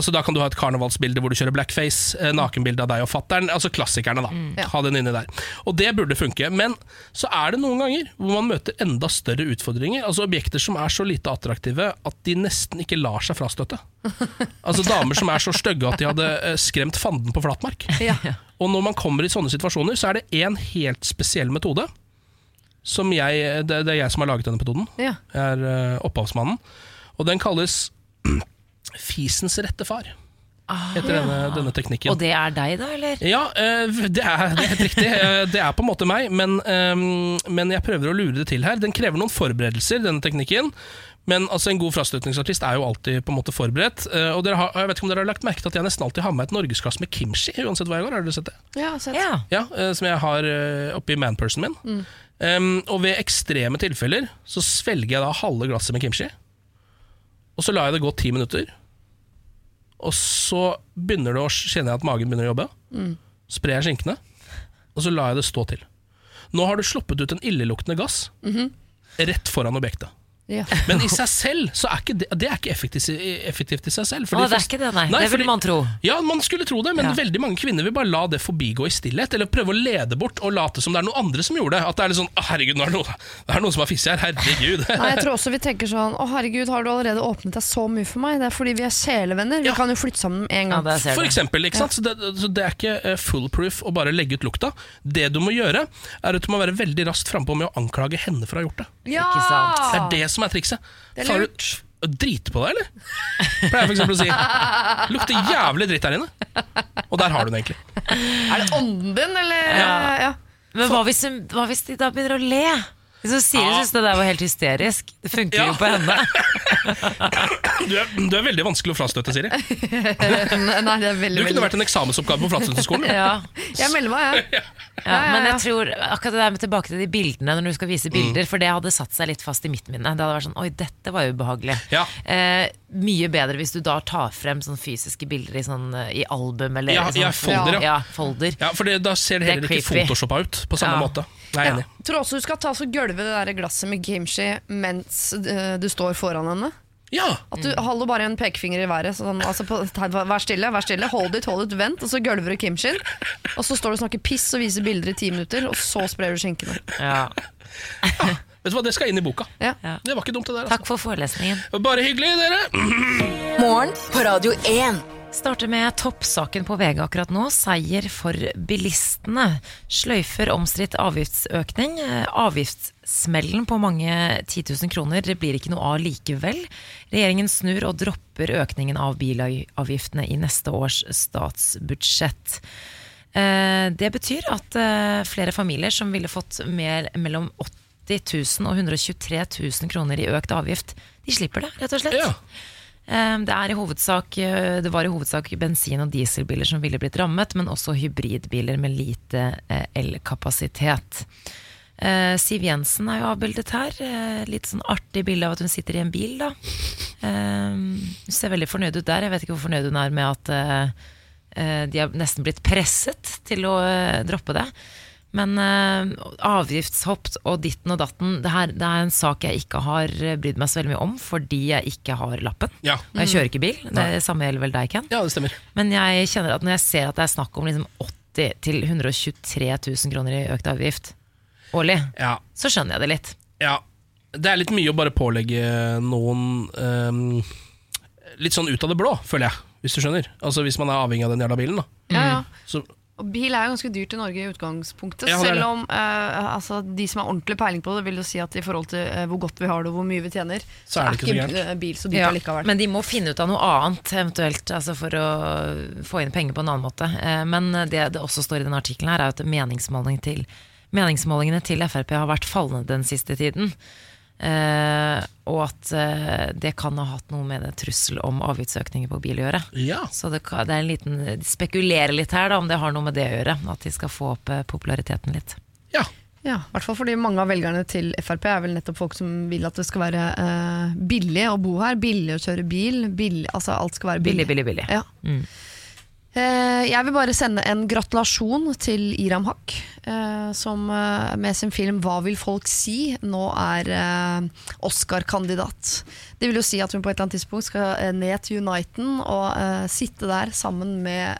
Altså Da kan du ha et karnevalsbilde hvor du kjører blackface, eh, nakenbilde av deg og fattern. Altså klassikerne, da. Mm. Ha den inni der. Og det burde funke. Men så er det noen ganger hvor man møter enda større utfordringer. Altså Objekter som er så lite attraktive at de nesten ikke lar seg frastøtte. Altså Damer som er så stygge at de hadde eh, skremt fanden på flatmark. Ja. Og når man kommer i sånne situasjoner, så er det én helt spesiell metode. Som jeg, det, er jeg som har laget denne metoden. Ja. Jeg er eh, opphavsmannen. Og den kalles fisens rette far. Etter denne, denne teknikken. Og det er deg, da, eller? Ja, eh, det er, det er helt riktig. Eh, Det er på en måte meg, men, eh, men jeg prøver å lure det til her. Den krever noen forberedelser, denne teknikken. Men altså, en god fraslutningsartist er jo alltid på en måte forberedt. Eh, Og dere har, jeg vet ikke om dere har lagt merke til at jeg nesten alltid har med et norgesglass med kimchi. uansett hva jeg går, har dere sett det? Ja, sett. Ja. Ja, Som jeg har oppi manpersonen min. Um, og ved ekstreme tilfeller så svelger jeg da halve glasset med kimchi. Og så lar jeg det gå ti minutter. Og så begynner det å kjenner jeg at magen begynner å jobbe. Sprer jeg skinkene, og så lar jeg det stå til. Nå har du sluppet ut en illeluktende gass rett foran objektet. Ja. Men i seg selv så er ikke det, det er ikke effektivt, i- effektivt i seg selv. Fordi, Å, det er ikke det, nei. Det fordi- vil man tro. Ja, man skulle tro det, men Ja. veldig mange kvinner vil bare la det forbigå i stillhet. Eller prøve å lede bort og late som det er noen andre som gjorde det. At det er litt sånn «Å, Herregud, nå er det noen, det er noen som har fisset her. Herregud. Nei, jeg tror også vi tenker sånn Å herregud, har du allerede åpnet deg så mye for meg? Det er fordi vi er sjelevenner. Vi kan jo flytte sammen med en gang. For eksempel, ikke sant? Så, det, så det er ikke eh, foolproof å bare legge ut lukta. Det du må gjøre, er at du må være veldig raskt frampå med å anklage henne for å ha gjort det. ja! Det er det som er trikset. Det er lurt. du- Drite på deg, eller? Pleier jeg for eksempel å si. Lukter jævlig dritt der inne. Og der har du den egentlig. Er det ånden din, eller? Ja. ja. Men hva hvis, hva hvis de da begynner å le? Hvis hun sier Ja. synes det der var helt hysterisk. Det funker Ja. jo på henne. Du er, du er veldig vanskelig å frastøte, Siri. Nei, det er veldig, Du kunne vært en eksamensoppgave på Flatstøtteskolen. Ja. Jeg melder meg, jeg. Ja, Ja, men jeg tror akkurat det der med tilbake til de bildene når du skal Mm. vise bilder, for det hadde satt seg litt fast i mitt minne. Det hadde vært sånn Oi, dette var ubehagelig. Ja. Eh, mye bedre hvis du da tar frem sånne fysiske bilder i, sånn, eh, i album eller Ja, sånn, ja, folder, ja. ja, folder. Ja, for det, da ser det Det er heller ikke photoshoppa ut på samme Ja. måte. Jeg er enig. Jeg tror også du skal ta så gulve det der glasset med kimchi mens eh, du står foran henne. Ja, At du holder bare en pekefinger i været. Sånn, altså på, vær stille, vær stille, hold it, hold it, vent. Og så gulver du kimchien. Og så står du og snakker piss og viser bilder i ti minutter, og så sprer du skinkene. Ja. vet du hva, det skal inn i boka. Ja. Det var ikke dumt, det der. Takk for forelesningen. Altså. Bare hyggelig, dere. Morgen på Radio 1. Starter med toppsaken på VG akkurat nå. Seier for bilistene. Sløyfer omstridt avgiftsøkning. Avgiftssmellen på mange 10 000 kroner blir ikke noe av likevel. Regjeringen snur og dropper økningen av bilavgiftene i neste års statsbudsjett. Eh, Det betyr at eh, flere familier som ville fått mer mellom 000 og 123 000 kroner i økt avgift. De slipper det, rett og slett. Ja. Eh, Det, hovedsak, eh, det var i hovedsak bensin- og dieselbiler som ville blitt rammet, men også hybridbiler med lite eh, elkapasitet. Eh, Siv Jensen er jo avbildet her. Litt sånn artig bilde av at hun sitter i en bil, da. Eh, hun ser veldig fornøyd ut der. Jeg vet ikke hvor fornøyd hun er med at de har nesten blitt presset til å droppe det. Men uh, avgiftshopp og ditten og datten, det, her, det er en sak jeg ikke har eh, brydd meg så veldig mye om, fordi jeg ikke har lappen. Ja. Og Jeg kjører ikke bil. Det Nei. samme gjelder vel deg, Ken. ja, det stemmer. Men jeg kjenner at når jeg ser at det er snakk om liksom 80 til 123 000 kroner i økt avgift årlig, Ja. så skjønner jeg det litt. ja. Det er litt mye å bare pålegge noen um, litt sånn ut av det blå, føler jeg. Hvis du skjønner. Altså Hvis man er avhengig av den jævla bilen. da Ja, ja. Så, Og bil er jo ganske dyrt i Norge i utgangspunktet. Ja, selv om uh, altså, de som har ordentlig peiling på det, vil jo si at i forhold til uh, hvor godt vi har det og hvor mye vi tjener, Så er det ikke så gærent. eh, bil så dyrt Ja, allikevel. men de må finne ut av noe annet, eventuelt, altså for å få inn penger på en annen måte. Uh, Men det det også står i denne artikkelen, her er at meningsmåling til, meningsmålingene til Frp har vært fallende den siste tiden. Eh, og at eh, det kan ha hatt noe med det trussel om avgiftsøkninger på bil å gjøre. ja. Så det, det er en liten De spekulerer litt her, da, om det har noe med det å gjøre. At de skal få opp eh, populariteten litt. ja. Ja, i hvert fall fordi mange av velgerne til Frp er vel nettopp folk som vil at det skal være eh, billig å bo her, billig å kjøre bil, billig, altså alt skal være billig. Billig, billig, billig. Ja. Mm. Eh, jeg vil bare sende en gratulasjon til Iram Haq, eh, som eh, med sin film 'Hva vil folk si?' nå er Oscar-kandidat. Det vil jo si at hun på et eller annet tidspunkt skal ned til Uniten og sitte der sammen med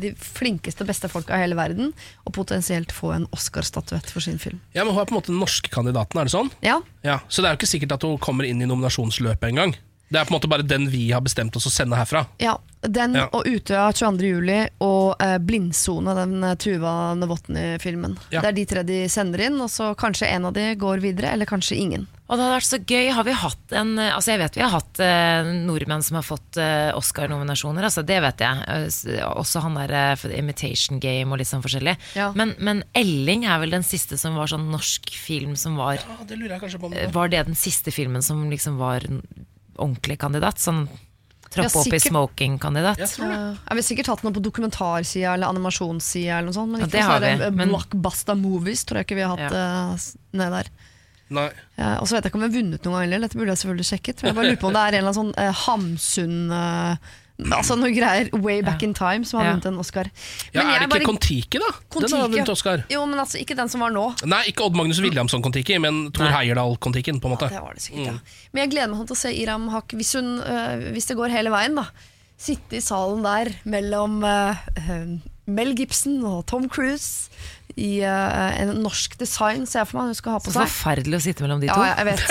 de flinkeste, beste folka i hele verden, og potensielt få en Oscar-statuett for sin film. ja, Men hun er på en måte den norske kandidaten, er det sånn? Ja, Ja, Så det er jo ikke sikkert at hun kommer inn i nominasjonsløpet engang. Det er på en måte bare den vi har bestemt oss å sende herfra. Ja, den Ja. og Utøya 22. juli og eh, Blindsone, den eh, Tuva Novotny-filmen. Ja. Det er de tre de sender inn, og så kanskje en av de går videre, eller kanskje ingen. Og det hadde vært så gøy. Har vi hatt en eh, Altså Jeg vet vi har hatt eh, nordmenn som har fått eh, Oscar-nominasjoner. Altså Det vet jeg. Eh, også han der eh, for Imitation Game og litt sånn forskjellig. Ja. Men, men Elling er vel den siste som var sånn norsk film som var Ja, det lurer jeg kanskje på om det. Var det den siste filmen som liksom var ordentlig kandidat? Sånn Ja, opp i smoking-kandidat? Uh, jeg vil sikkert hatt noe på dokumentarsida eller animasjonssida, eller noe sånt, men ikke det har sånne vi, men- blockbusta movies tror jeg ikke vi har hatt ja. uh, ned der. Nei. Ja, og så vet jeg ikke om vi har vunnet noen gang heller, dette burde jeg selvfølgelig sjekket. Men Jeg bare lurer på om det er en eller annen sånn eh, Hamsun eh, Altså noe greier way back in time som har Ja. vunnet en Oscar. Ja, Men Er jeg det bare- ikke Kon-Tiki, da? Den har Kon-Tiki, vunnet ja. Oscar. Jo, men altså ikke den som var nå. Nei, ikke Odd Magnus Williamson Kon-Tiki, men Thor Heyerdahl-Kon-Tiken, på en måte Det var det sikkert, ja. Men jeg gleder meg til å se Iram Haq hvis, hun, øh, hvis det går hele veien. da Sitte i salen der mellom øh, øh, Mel Gibson og Tom Cruise i uh, en norsk design, ser jeg for meg hun skal ha på Så seg. forferdelig å sitte mellom de to. Ja, jeg vet.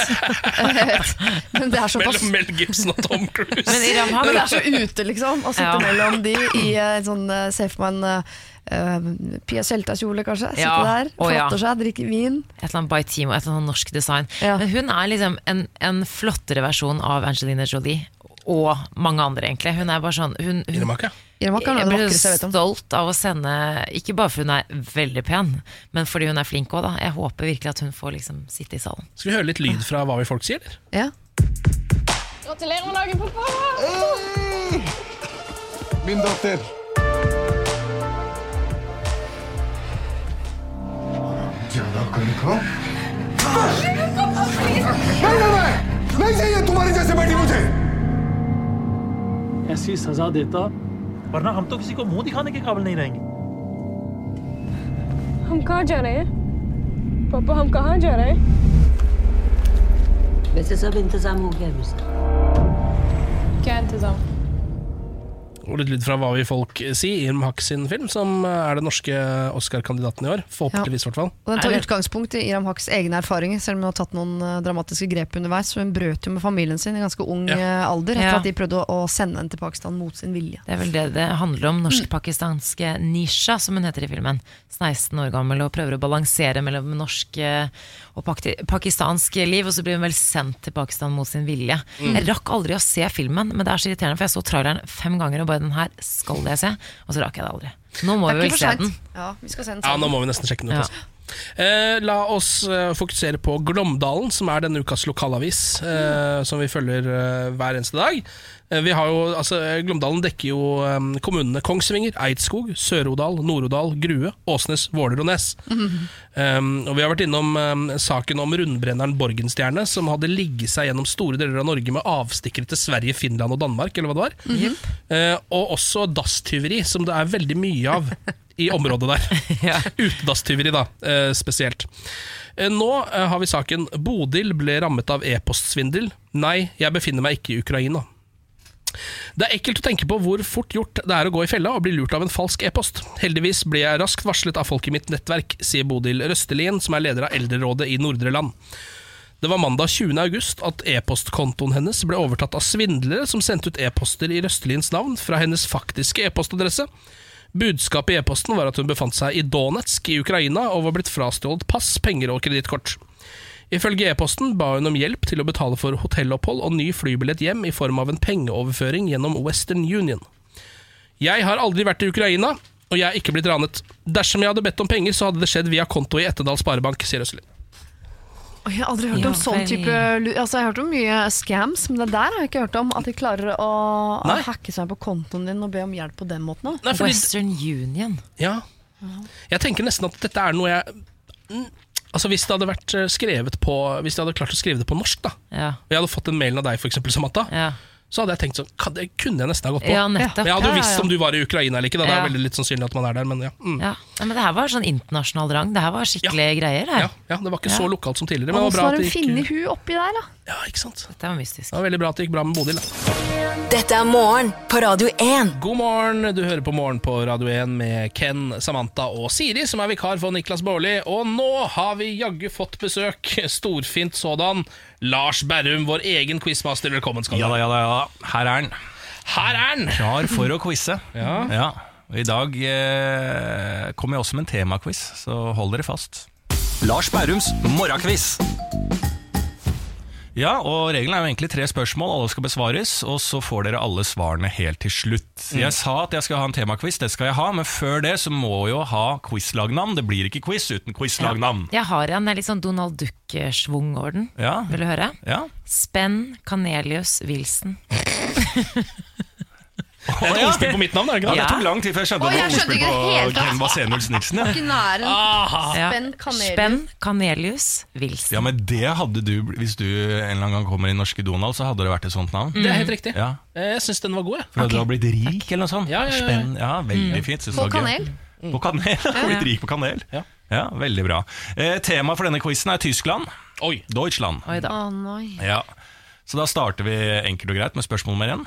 jeg vet. Men det er såpass Mellom Mel Gibson og Tom Cruise. Men Iram han... Men det er så ute, liksom. Å sitte Ja. mellom de i en sånn uh, Se for meg en uh, Pia Tjelta-kjole, kanskje. Sitte Ja. der, flotter seg, drikke vin. Et eller annet by Timo, et eller annet norsk design. Ja. Men hun er liksom en, en flottere versjon av Angelina Jolie. Og mange andre, egentlig. Hun er bare sånn hun, hun, jeg blir stolt av å sende, ikke bare fordi hun er veldig pen, men fordi hun er flink òg, da. Jeg håper virkelig at hun får liksom sitte i salen. Skal vi høre litt lyd fra hva vi folk sier, eller? Ja. Gratulerer med dagen, pappa! Hey! Min datter. Ja, da kan du komme. Nei, nei, nei! Nei, jeg er tomarin, jeg ser meg i वरना हम तो किसी को मुँह दिखाने के काबिल नहीं रहेंगे। हम कहाँ जा रहे हैं? पापा हम कहाँ जा रहे हैं? वैसे सब इंतज़ाम हो गया है क्या इंतज़ाम? Og litt lyd fra hva vi folk si. Iram Haq sin film, som er den norske Oscar-kandidaten i år. Forhåpentligvis, i hvert fall. Og Den tar utgangspunkt i Iram Haqs egne erfaringer, selv om hun har tatt noen eh, dramatiske grep underveis. Hun brøt jo med familien sin i ganske ung Ja. eh, alder, etter Ja. at de prøvde å, sende henne til Pakistan mot sin vilje. Det er vel det det handler om. Norsk-pakistanske Nisha, som hun heter i filmen. 16 år gammel og prøver å balansere mellom norsk eh, og pakistansk liv, og så blir hun vel sendt til Pakistan mot sin vilje. Mm. Jeg rakk aldri å se filmen, men det er så irriterende, for jeg så traileren fem ganger og bare den her skal jeg se, og så rakk jeg det aldri. Nå må vi vel se den. Ja, vi skal se den Ja, nå må vi nesten sjekke den ut. Ja. altså. Eh, la oss eh, fokusere på Glåmdalen, som er denne ukas lokalavis, eh, som vi følger eh, hver eneste dag. Eh, vi har jo, altså, Glomdalen Glåmdalen dekker jo eh, kommunene Kongsvinger, Eidskog, Sør-Odal, Nord-Odal, Grue, Åsnes, Våler og Nes. Um, og Vi har vært innom um, saken om rundbrenneren Borgenstjerne, som hadde ligget seg gjennom store deler av Norge med avstikkere til Sverige, Finland og Danmark. eller hva det var Mm -hmm. uh, Og også dasstyveri, som det er veldig mye av i området der. Utedasstyveri, da, uh, spesielt. Eh, Nå eh, har vi saken 'Bodil ble rammet av e-postsvindel'. Nei, jeg befinner meg ikke i Ukraina. Det er ekkelt å tenke på hvor fort gjort det er å gå i fella og bli lurt av en falsk e-post. Heldigvis ble jeg raskt varslet av folk i mitt nettverk, sier Bodil Røstelien, som er leder av Eldrerådet i Nordre Land. Det var mandag 20. august at e-postkontoen hennes ble overtatt av svindlere som sendte ut e-poster i Røsteliens navn fra hennes faktiske e-postadresse. Budskapet i e-posten var at hun befant seg i Donetsk i Ukraina og var blitt frastjålet pass, penger og kredittkort. Ifølge e-posten ba hun om hjelp til å betale for hotellopphold og ny flybillett hjem i form av en pengeoverføring gjennom Western Union. Jeg har aldri vært i Ukraina, og jeg er ikke blitt ranet. Dersom jeg hadde bedt om penger, så hadde det skjedd via konto i Ettedal Sparebank, sier Øsselin. Jeg har aldri hørt Ja, om sånn type Altså Jeg har hørt om mye scams, men det der har jeg ikke hørt om. At de klarer å, Nei. hacke seg på kontoen din og be om hjelp på den måten. Nei, fordi- Western Union. Ja. Jeg tenker nesten at dette er noe jeg Altså Hvis det hadde vært eh, skrevet på Hvis de hadde klart å skrive det på norsk, da Ja. og jeg hadde fått en mail av deg, for eksempel, Samantha, Ja. Så hadde jeg tenkt sånn kan- Det kunne jeg nesten ha gått på. Ja, nettopp. Men jeg hadde jo visst ja. om du var i Ukraina eller ikke. Da. Det er er veldig litt sannsynlig at man er der, men ja. Mm. Ja. men det her var sånn internasjonal rang. Det her var skikkelige greier. Ja, Her. ja, Det var ikke Ja. så lokalt som tidligere. Men det var bra at det gikk finne hun oppi der, da. Ja, ikke sant Dette var mystisk. Det var veldig bra at det gikk bra med Bodil. Da. Dette er morgen på Radio 1. God morgen, du hører på Morgen på Radio 1 med Ken, Samantha og Siri, som er vikar for Niklas Baarli. Og nå har vi jaggu fått besøk, storfint sådan. Lars Berrum, vår egen quizmaster. Velkommen skal du Ja da, ja da, ja da. Her er han. Her er han! Klar for å quize. Ja. Og I dag eh, kommer jeg også med en temaquiz, så hold dere fast. Lars Bærums morgenquiz. Ja, og Reglene er jo egentlig tre spørsmål, alle skal besvares, og så får dere alle svarene helt til slutt. Mm. Jeg sa at jeg skal ha en temakviss, det skal jeg ha, men før det så må jeg jo ha quizlagnavn. Det blir ikke quiz uten quizlagnavn. Jeg har en litt sånn Donald Duck-schwung over den. Ja. Vil du høre? Ja. Spenn Canelius Wilson. Det er et ordspill på mitt navn, er det ikke det det? tok lang tid før jeg skjønte Oi, at det jeg var ordspill på. Ken Vasenus Nilsen. Ja. Ja. Spenn Kanelius. Spenn Wilson. ja, men det hadde du, hvis du en eller annen gang kommer i norske Donald, så hadde det vært et sånt navn. Det er helt riktig. Ja, Jeg syns den var god, jeg. For okay. du har blitt rik eller noe sånt? Ja, ja, ja. Spenn, ja veldig fint. På kanel. På kanel, Blitt rik på kanel. Ja. Ja, Veldig bra. Eh, tema for denne quizen er Tyskland. Oi. Deutschland. Oi da. Oh. Ja. Så da starter vi enkelt og greit med spørsmål nummer én.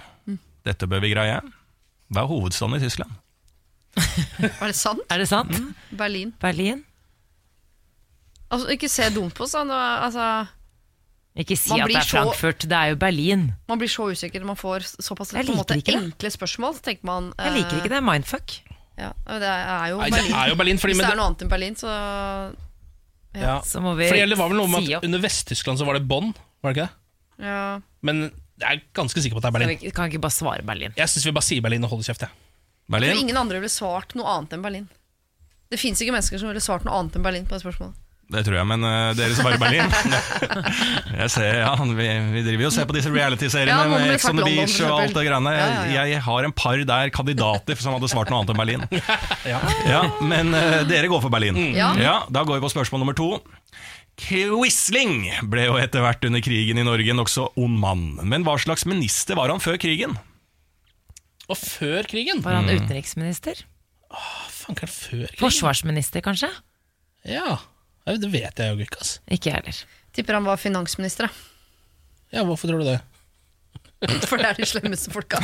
Mm. Dette bør vi greie. Hva er hovedstaden i Tyskland? Er det sant? Er det sant? Berlin. Berlin? Altså, ikke se dumt på oss. da. Altså, Ikke si at det er så- Frankfurt, det er jo Berlin. man blir så usikker når man får såpass en måte, enkle spørsmål. Så tenker man Jeg liker ikke det. Mindfuck. Ja, det er jo Nei, det Berlin. er jo Berlin, fordi- Hvis det er noe annet enn Berlin, så Ja. Så må vi si opp. under Vest-Tyskland så var det Bonn, var det ikke det? ja. Men jeg er ganske sikker på at det er Kan Berlin. vi kan ikke bare svare Berlin. Jeg syns vi bare sier Berlin og holder kjeft, jeg. Jeg tror ingen andre ville svart noe annet enn Berlin. Det fins ikke mennesker som ville svart noe annet enn Berlin på det spørsmålet. Det tror jeg, men uh, dere svarer Berlin. jeg ser, ja, vi, vi driver jo og ser på disse reality-seriene Ja, med Ex on the Beach og alt det greiene. Ja, ja, ja. Jeg har en par der kandidater som hadde svart noe annet enn Berlin. Ja. Ja, Men uh, dere går for Berlin. Ja. Da går vi på spørsmål nummer to. Quisling ble jo etter hvert under krigen i Norge en nokså ond mann. Men hva slags minister var han før krigen? Og før krigen? Var han Mm. utenriksminister? Fankeren, før krigen? Forsvarsminister, kanskje? Ja, det vet jeg jo ikke, ass. Ikke jeg heller. Tipper han var finansminister, da. Ja, hvorfor tror du det? For det er de slemmeste folka.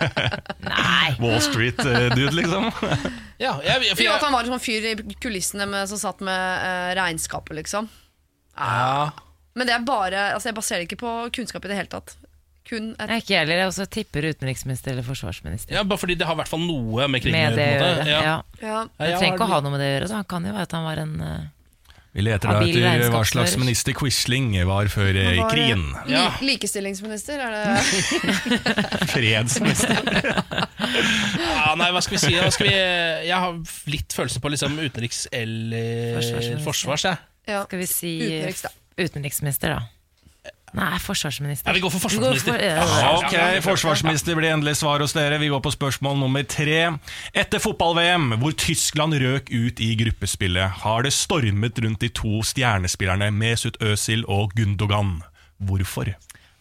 Nei. Wall Street-dude, liksom? Ja, jeg, for Jo, at han var en sånn fyr i kulissene med, som satt med eh, regnskapet, liksom. ja. Men det er bare Altså, jeg baserer det ikke på kunnskap i det hele tatt. Kun et Nei, Ikke jeg heller. Jeg også tipper utenriksminister eller forsvarsminister. ja, bare fordi det har i hvert fall noe med krigen Med det å gjøre. Ja. Ja. Ja, Det jeg trenger ikke å ha noe med det å gjøre. Så Han kan jo være at han var en eh, Vi leter da etter hva slags minister Quisling var før eh, Var det krigen. Ja. Likestillingsminister, er det Fredsminister. Ja, nei, hva skal vi si? Hva skal vi, jeg har litt følelse på liksom utenriks- eller Forsvarsminister. forsvars. ja. Skal vi si Utenriks, da. utenriksminister, da? Nei, forsvarsminister. Ja, vi går for forsvarsminister. går for- ja, Ok, forsvarsminister blir endelig svar hos dere. Vi går på spørsmål nummer tre. Etter fotball-VM, hvor Tyskland røk ut i gruppespillet, har det stormet rundt de to stjernespillerne Mesut Özil og Gundogan. Hvorfor?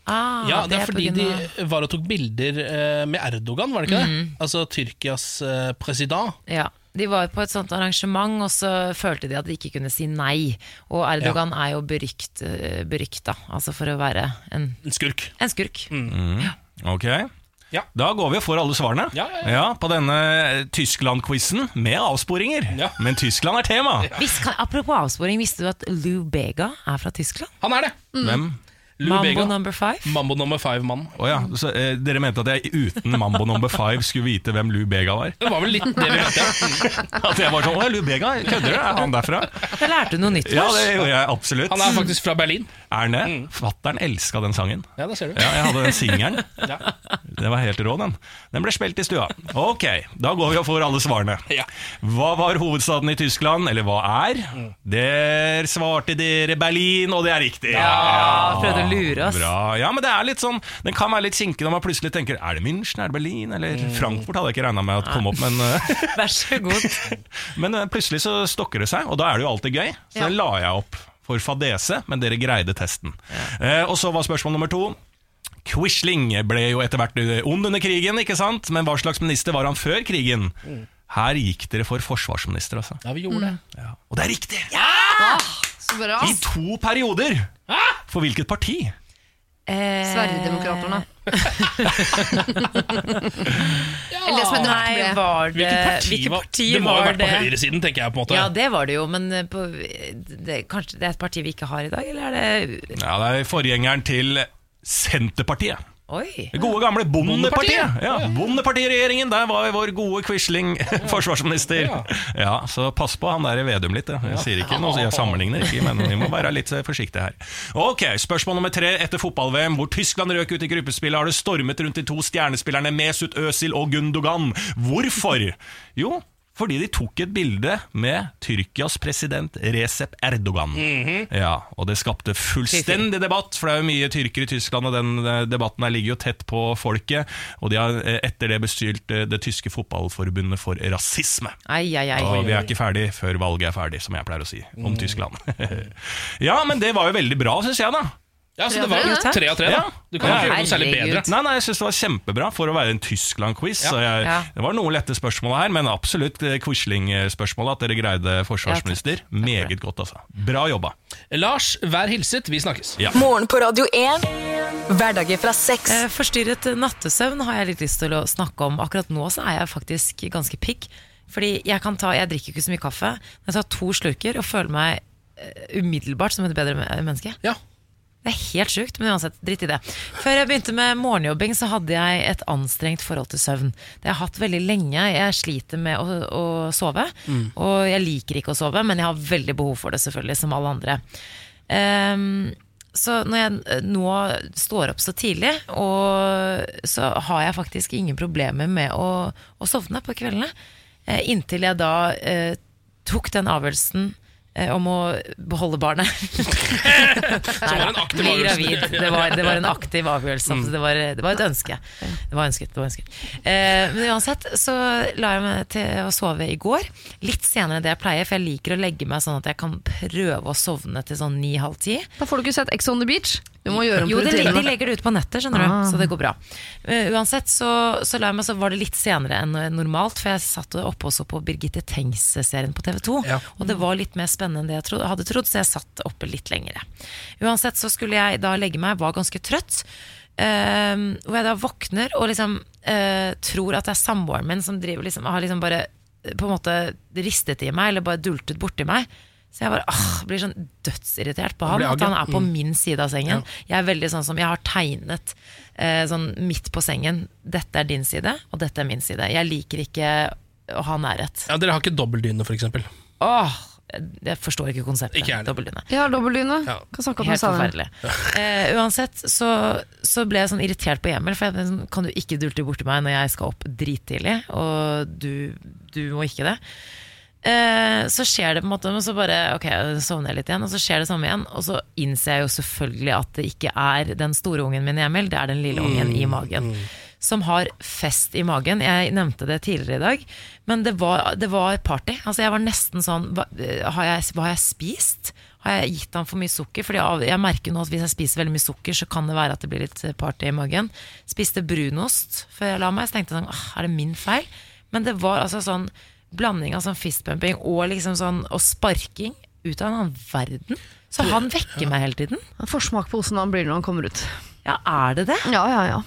Ah, Ja, det er fordi grunn de var og tok bilder eh, med Erdogan, var det ikke det? Mhm. Altså Tyrkias eh, president. Ja, De var på et sånt arrangement, og så følte de at de ikke kunne si nei. Og Erdogan er jo berykt, eh, berykta, altså for å være en, En skurk. en skurk. Mm. Ok. Ja. Da går vi og får alle svarene. Ja, ja, ja. på denne Tyskland-quizen med avsporinger. Men Tyskland er tema. Visst kan, apropos avsporing, visste du at Lou Bega er fra Tyskland? Han er det. Hvem? Lou Mambo Bega. number five? Mambo number five-mannen. Oh, ja, så eh, Dere mente at jeg uten Mambo number five skulle vite hvem Lou Bega var? Det var vel litt det vi mente. At jeg var sånn, å Lou Bega, kødder du? Er han derfra? Jeg lærte noe nytt. Ja, det gjorde jeg absolutt. Han er faktisk fra Berlin. Er han det? Fatteren elska den sangen. Ja, det ser du. Ja, jeg hadde den singelen. Ja. Det var helt rå, den. Den ble spilt i stua. Ok, da går vi og får alle svarene. Ja. Hva var hovedstaden i Tyskland, eller hva er? Der svarte dere Berlin, og det er riktig. Ja, å lure oss. Bra. Ja, men det er litt sånn Den kan være litt kinkig når man plutselig tenker Er det München, er det Berlin, eller Mm. Frankfurt hadde jeg ikke regna med at kom opp, men eh, Vær så god. Men eh, plutselig så stokker det seg, og da er det jo alltid gøy. Så Ja. la jeg opp for fadese, men dere greide testen. Eh, og så var spørsmål nummer to. Quisling ble jo etter hvert eh, ond under krigen, ikke sant? Men hva slags minister var han før krigen? Her gikk dere for forsvarsminister, altså. Ja, vi gjorde det. Ja. Og det er riktig! Så bra. I to perioder! For hvilket parti? Eh, Sverigedemokraterna. Eller det som heter Nei, var det Hvilket parti, hvilket var- parti Det må ha vært på høyresiden, tenker jeg. på en måte Ja, det var det jo, men eh, på, det, kanskje det er et parti vi ikke har i dag, eller er det Ja, Det er forgjengeren til Senterpartiet. Oi! Det gode gamle Bondepartiet. Bondepartiet? Ja, Bondepartiregjeringen, der var vår gode Quisling forsvarsminister. Ja, Så pass på han der i Vedum litt. Jeg sier ikke noe, jeg sammenligner ikke, men vi må være litt eh, forsiktige her. Ok, Spørsmål nummer tre. Etter fotball-VM, hvor Tyskland røk ut i gruppespillet, har det stormet rundt de to stjernespillerne Mesut Özil og Gundogan. Hvorfor? Jo, fordi de tok et bilde med Tyrkias president Recep Erdogan. Ja, Og det skapte fullstendig debatt, for det er jo mye tyrkere i Tyskland, og den eh, debatten her ligger jo tett på folket. Og de har eh, etter det bestilt eh, det tyske fotballforbundet for rasisme. Ai, ai, ai. Og vi er ikke ferdig før valget er ferdig, som jeg pleier å si om Tyskland. ja, men det var jo veldig bra, syns jeg, da. Ja, så det var jo tre av tre, da. Du kan ikke gjøre noe særlig bedre. Nei, nei, jeg synes det var kjempebra for å være en Tyskland-quiz. Ja. Det var noen lette spørsmål her, men absolutt eh, Quisling-spørsmålet. At dere greide forsvarsminister. Meget godt, altså. Bra jobba. Lars, vær hilset. Vi snakkes. Ja. Morgen på Radio 1. Hverdager fra seks. Eh, Forstyrret nattesøvn har jeg litt lyst til å snakke om. Akkurat nå så er jeg faktisk ganske pikk. Fordi jeg kan ta, jeg drikker ikke så mye kaffe, men jeg tar to slurker og føler meg eh, umiddelbart som et bedre menneske. Ja. Det er helt sjukt, men uansett, dritt i det. Før jeg begynte med morgenjobbing, så hadde jeg et anstrengt forhold til søvn. Det har jeg hatt veldig lenge. Jeg sliter med å, å sove, og jeg liker ikke å sove, men jeg har veldig behov for det, selvfølgelig, som alle andre. Um, så når jeg eh, nå står opp så tidlig, så har jeg faktisk ingen problemer med å, å sovne på kveldene. Eh, inntil jeg da eh, tok den avgjørelsen om å beholde barnet. Som var en aktiv Bli gravid. Det var, det var en aktiv avgjørelse. Altså, det, var, det var et ønske. Det var ønsket. Det var ønsket. Eh, men uansett så la jeg meg til å sove i går. Litt senere enn det jeg pleier, for jeg liker å legge meg sånn at jeg kan prøve å sovne til sånn ni-halv ti. Da får du ikke sett Ex on the Beach. Du må gjøre om Jo, det, de, legger det ut på nettet, skjønner Ah. du. Så det går bra. Uh, uansett så, så, la jeg meg, så var det litt senere enn normalt, for jeg satt oppe og så på Birgitte Tengs-serien på TV 2. Ja. Og det var litt mer spennende enn det jeg trodde, hadde trodd, så jeg satt oppe litt lengre. Uansett så skulle jeg da legge meg, var ganske trøtt. Uh, hvor jeg da våkner og liksom uh, tror at det er samboeren min som driver liksom, har liksom bare eh, på en måte ristet i meg, eller bare dultet borti meg. Så jeg bare ah, blir sånn dødsirritert på ham. At han er på Mm. min side av sengen. Jeg er veldig sånn som Jeg har tegnet eh, sånn midt på sengen. Dette er din side, og dette er min side. Jeg liker ikke å ha nærhet. Ja, Dere har ikke dobbeltdyne, f.eks. Åh, Jeg forstår ikke konseptet. Ikke jeg har dobbeltdyne. Ja, dobbeltdyne. Ja. Helt forferdelig. Eh, uansett så, så ble jeg sånn irritert på Emil, for jeg, sånn, kan du ikke dulte borti meg når jeg skal opp drittidlig, og du, du må ikke det. Eh, så skjer det på en måte, men så bare Ok, sovner jeg litt igjen, og så skjer det samme igjen. Og så innser jeg jo selvfølgelig at det ikke er den store ungen min Emil, det er den lille ungen i magen. Som har fest i magen. Jeg nevnte det tidligere i dag, men det var, det var party. Altså Jeg var nesten sånn hva, har, jeg, hva har jeg spist? Har jeg gitt ham for mye sukker? Fordi jeg merker nå at hvis jeg spiser veldig mye sukker, så kan det være at det blir litt party i magen. Spiste brunost før jeg la meg, så tenkte jeg sånn, «Åh, er det min feil? Men det var altså sånn blanding av sånn fistpumping og liksom sånn og sparking ut av en annen verden. Så han vekker meg hele tiden. Forsmak på hvordan han blir når han kommer ut. Ja, er det det? Ja, ja, ja.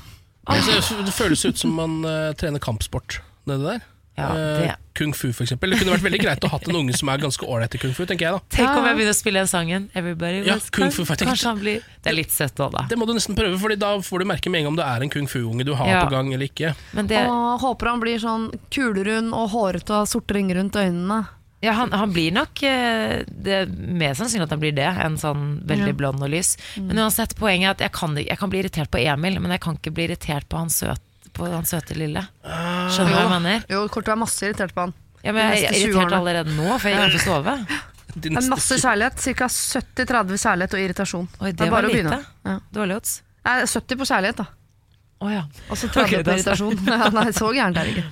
Jeg Det føles ut som man uh, trener kampsport nedi der. Ja, Eh, det- Kung fu, for eksempel. Det kunne vært veldig greit å ha hatt en unge som er ganske ålreit i kung fu, tenker jeg da. Tenk om jeg begynner å spille den sangen. Everybody Ja, Kung. Fu Kanskje han blir Det er litt søtt òg, da. Det må du nesten prøve, Fordi da får du merke med en gang om det er en kung fu-unge du har Ja. på gang eller ikke. Men det, Og håper han blir sånn kulerund og hårete og sorte ringer rundt øynene. ja, han, han blir nok eh, Det er mer sannsynlig at han blir det enn sånn veldig Ja. blond og lys. Men uansett, poenget er at jeg kan, jeg kan bli irritert på Emil, men jeg kan ikke bli irritert på han, søte på han søte lille. Skjønner du hva jeg mener? Jo, kommer til å er masse irritert på han. Ja, men jeg er irritert allerede nå, for jeg ikke får sove. Det er masse kjærlighet. Ca. 70-30 kjærlighet og irritasjon. Oi, det, er var bare å begynne. Ja. Dårlig odds. Nei, 70 på kjærlighet, da. Oh, ja. Og så 30 okay, på irritasjon. Ja, nei, så gærent er det ikke.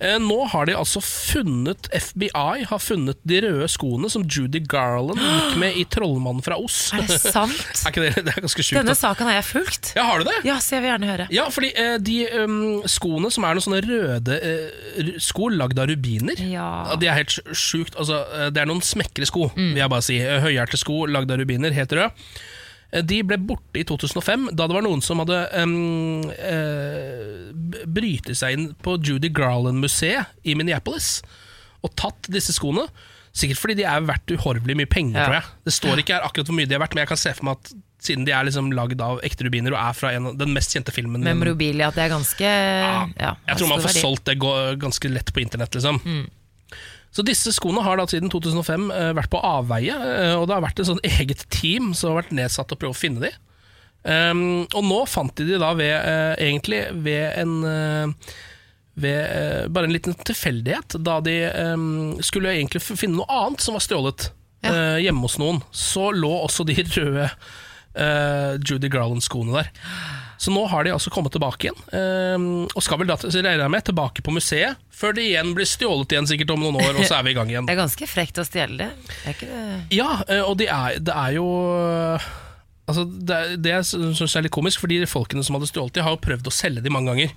Eh, Nå har de altså funnet FBI har funnet de røde skoene som Judy Garland gikk med i 'Trollmannen fra Oss'. Er det sant? er det, det er ganske sjukt. Denne saken har jeg fulgt. Ja, har du det? Ja, så jeg vil gjerne høre. Ja, fordi eh, de um, skoene som er noen sånne røde uh, sko lagd av rubiner Ja. De er helt sj- sjukt altså, Det er noen smekre sko, vil jeg bare si. Høyhjertesko Høyhælte sko lagd av rubiner, helt rød. Eh, De ble borte i 2005, da det var noen som hadde um, uh, brytet seg inn på Judy Garland-museet i Minneapolis og tatt disse skoene. Sikkert fordi de er verdt uhorvelig mye penger, Ja. tror jeg. Det står ikke her akkurat hvor mye de er verdt, men jeg kan se for meg at siden de er liksom lagd av ekte rubiner og er fra en, den mest kjente filmen Memorabilia, at det er ganske ja, jeg tror man får verdi. solgt det ganske lett på internett. Liksom. Så disse skoene har da siden 2005 eh, vært på avveie, eh, og det har vært et sånn eget team som har vært nedsatt til å prøve å finne de. Um, og nå fant de de da ved, uh, egentlig ved en uh, ved uh, bare en liten tilfeldighet, da de um, skulle egentlig finne noe annet som var stjålet eh, hjemme hos noen. Så lå også de røde Judy Garland-skoene der. Så nå har de altså kommet tilbake igjen, eh, og skal vel da, med, tilbake på museet, før det igjen blir stjålet igjen sikkert om noen år, og så er vi i gang igjen. Det er ganske frekt å stjele det. Er ikke det? Ja, eh, og det er, det er jo Altså, det, er- det jeg er litt komisk, Fordi folkene som hadde stjålet de, har jo prøvd å selge de mange ganger.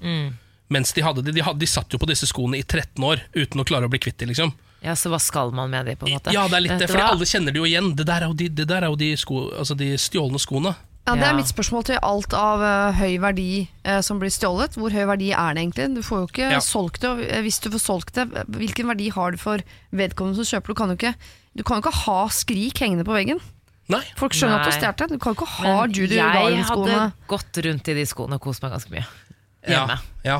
Mens de hadde de, de, hadde, de satt jo på disse skoene i 13 år uten å klare å bli kvitt de, liksom. Ja, så hva skal man med de, på en måte? Ja, det er litt det, for alle kjenner det jo igjen. Det der er jo de, det der er jo de, sko, altså de stjålne skoene. Ja, Det er mitt spørsmål til alt av uh, høy verdi uh, som blir stjålet. Hvor høy verdi er det egentlig? Du får jo ikke Ja. solgt det, og eh, hvis du får solgt det, hvilken verdi har det for vedkommende som kjøper? Du kan jo ikke, du kan jo ikke ha skrik hengende på veggen. Nei. Folk skjønner at du har Nei. stjålet det. Du kan jo ikke ha Men Judy jeg Garland-skoene. hadde gått rundt i de skoene og kost meg ganske mye. Hjemme. ja. ja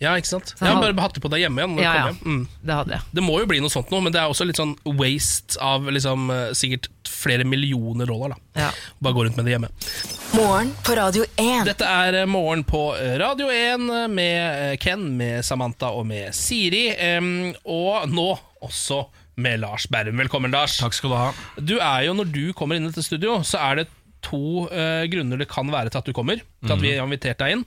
ikke sant? Så Jeg har han- bare hatt det på deg hjemme igjen. når Ja, ja. hjem. Mm. Det hadde jeg. Det må jo bli noe sånt nå, men det er også litt sånn waste av liksom, eh, sikkert flere millioner dollar. da Ja. Bare gå rundt med det hjemme. Morgen på Radio 1. Dette er eh, Morgen på Radio 1 med eh, Ken, med Samantha og med Siri. og nå også med Lars Berrum. Velkommen, Lars. Takk skal du ha. Du er jo, Når du kommer inn i dette studio, så er det to uh, grunner det kan være til at du kommer. Til at vi har invitert deg inn.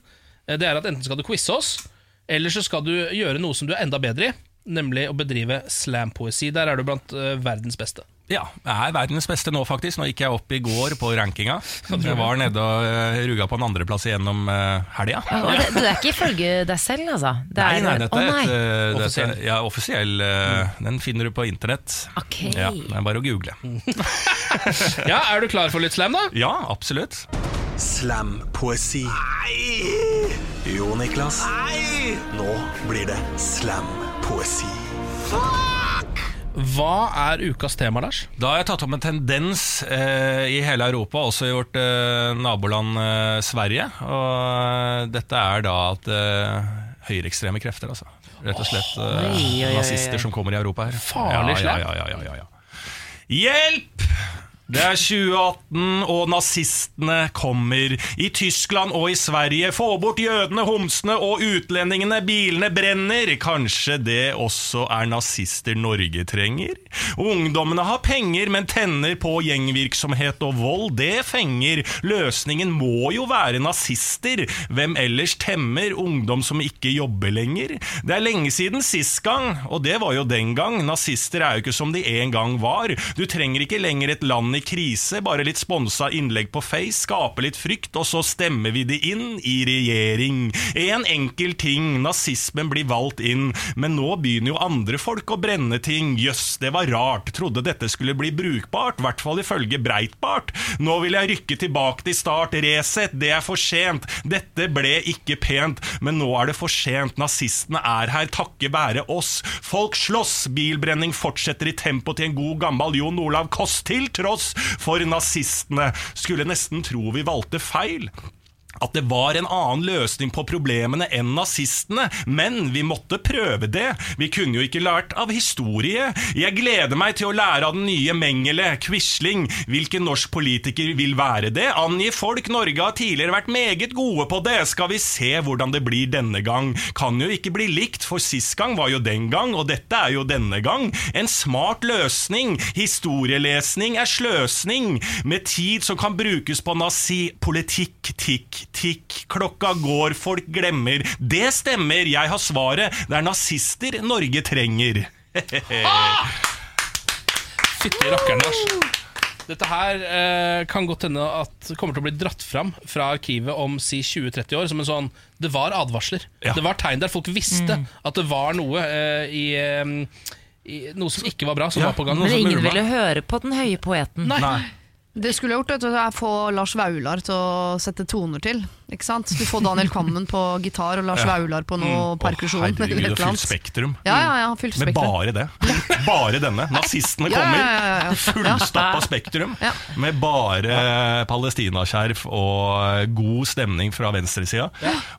Eh, det er at Enten skal du quize oss, eller så skal du gjøre noe som du er enda bedre i. Nemlig å bedrive slampoesi. Der er du blant eh, verdens beste. Ja, jeg er verdens beste nå, faktisk. Nå gikk jeg opp i går på rankinga. Jeg var nede og uh, ruga på en andreplass gjennom uh, helga. Ja, det, det er ikke ifølge deg selv, altså? Det Nei, er, nei, dette er nei. et, uh, Offisiell. Dette, ja, offisiell. uh, Den finner du på internett. Ok. Ja, det er bare å google. Ja, Er du klar for litt slam, da? Ja, absolutt. Slampoesi. Nei! Jo, Niklas. Nei! Nå blir det slampoesi. Hva er ukas tema, Lars? Da har jeg tatt opp en tendens eh, i hele Europa, også i vårt eh, naboland eh, Sverige. Og eh, dette er da at eh, høyreekstreme krefter, altså. Rett og slett eh, oi. nazister som kommer i Europa her. Farlig ja, ja, ja, ja, ja, ja. Hjelp! Det er 2018, og nazistene kommer. I Tyskland og i Sverige. Få bort jødene, homsene og utlendingene. Bilene brenner. Kanskje det også er nazister Norge trenger? Ungdommene har penger, men tenner på gjengvirksomhet og vold. Det fenger. Løsningen må jo være nazister. Hvem ellers temmer ungdom som ikke jobber lenger? Det er lenge siden sist gang, og det var jo den gang. Nazister er jo ikke som de en gang var. Du trenger ikke lenger et land i krise, bare litt sponsa innlegg på Face, skape litt frykt, og så stemmer vi det inn i regjering. En enkel ting, nazismen blir valgt inn, men nå begynner jo andre folk å brenne ting. Jøss, det var rart, trodde dette skulle bli brukbart, i hvert fall ifølge Breitbart. Nå vil jeg rykke tilbake til start, Resett, det er for sent. Dette ble ikke pent, men nå er det for sent. Nazistene er her takke være oss. Folk slåss, bilbrenning fortsetter i tempo til en god gammel Jon Olav Koss, til tross for nazistene. Skulle nesten tro vi valgte feil at det var en annen løsning på problemene enn nazistene, men vi måtte prøve det. Vi kunne jo ikke lært av historie. Jeg gleder meg til å lære av den nye Mengele, Quisling. Hvilken norsk politiker vil være det? Angi folk. Norge har tidligere vært meget gode på det. Skal vi se hvordan det blir denne gang. Kan jo ikke bli likt, for sist gang var jo den gang, og dette er jo denne gang. En smart løsning. Historielesning er sløsning. Med tid som kan brukes på nazi-politikk. Tikk, tikk. Klokka går, folk glemmer. Det stemmer, jeg har svaret. Det er nazister Norge trenger. Fytti rakkeren, Lars. Dette her eh, kan godt hende at kommer til å bli dratt fram fra arkivet om si 20-30 år som en sånn Det var advarsler. Ja. Det var tegn der. Folk visste at det var noe eh, i, eh, i Noe som ikke var bra, som Ja, var på gang. Men ingen ville høre på den høye poeten. Nei. Det skulle jeg gjort, vet du, er få Lars Vaular til å sette toner til. Ikke sant? Du får Daniel Kvammen på gitar og Lars Ja. Vaular på noe Mm. Perkusjon. Oh, herregud, eller fullt spektrum. Ja, ja, ja, fullt Med bare det. Bare denne. Nazistene kommer. ja, ja. Fullstappa spektrum. Med bare palestinaskjerf og god stemning fra venstresida.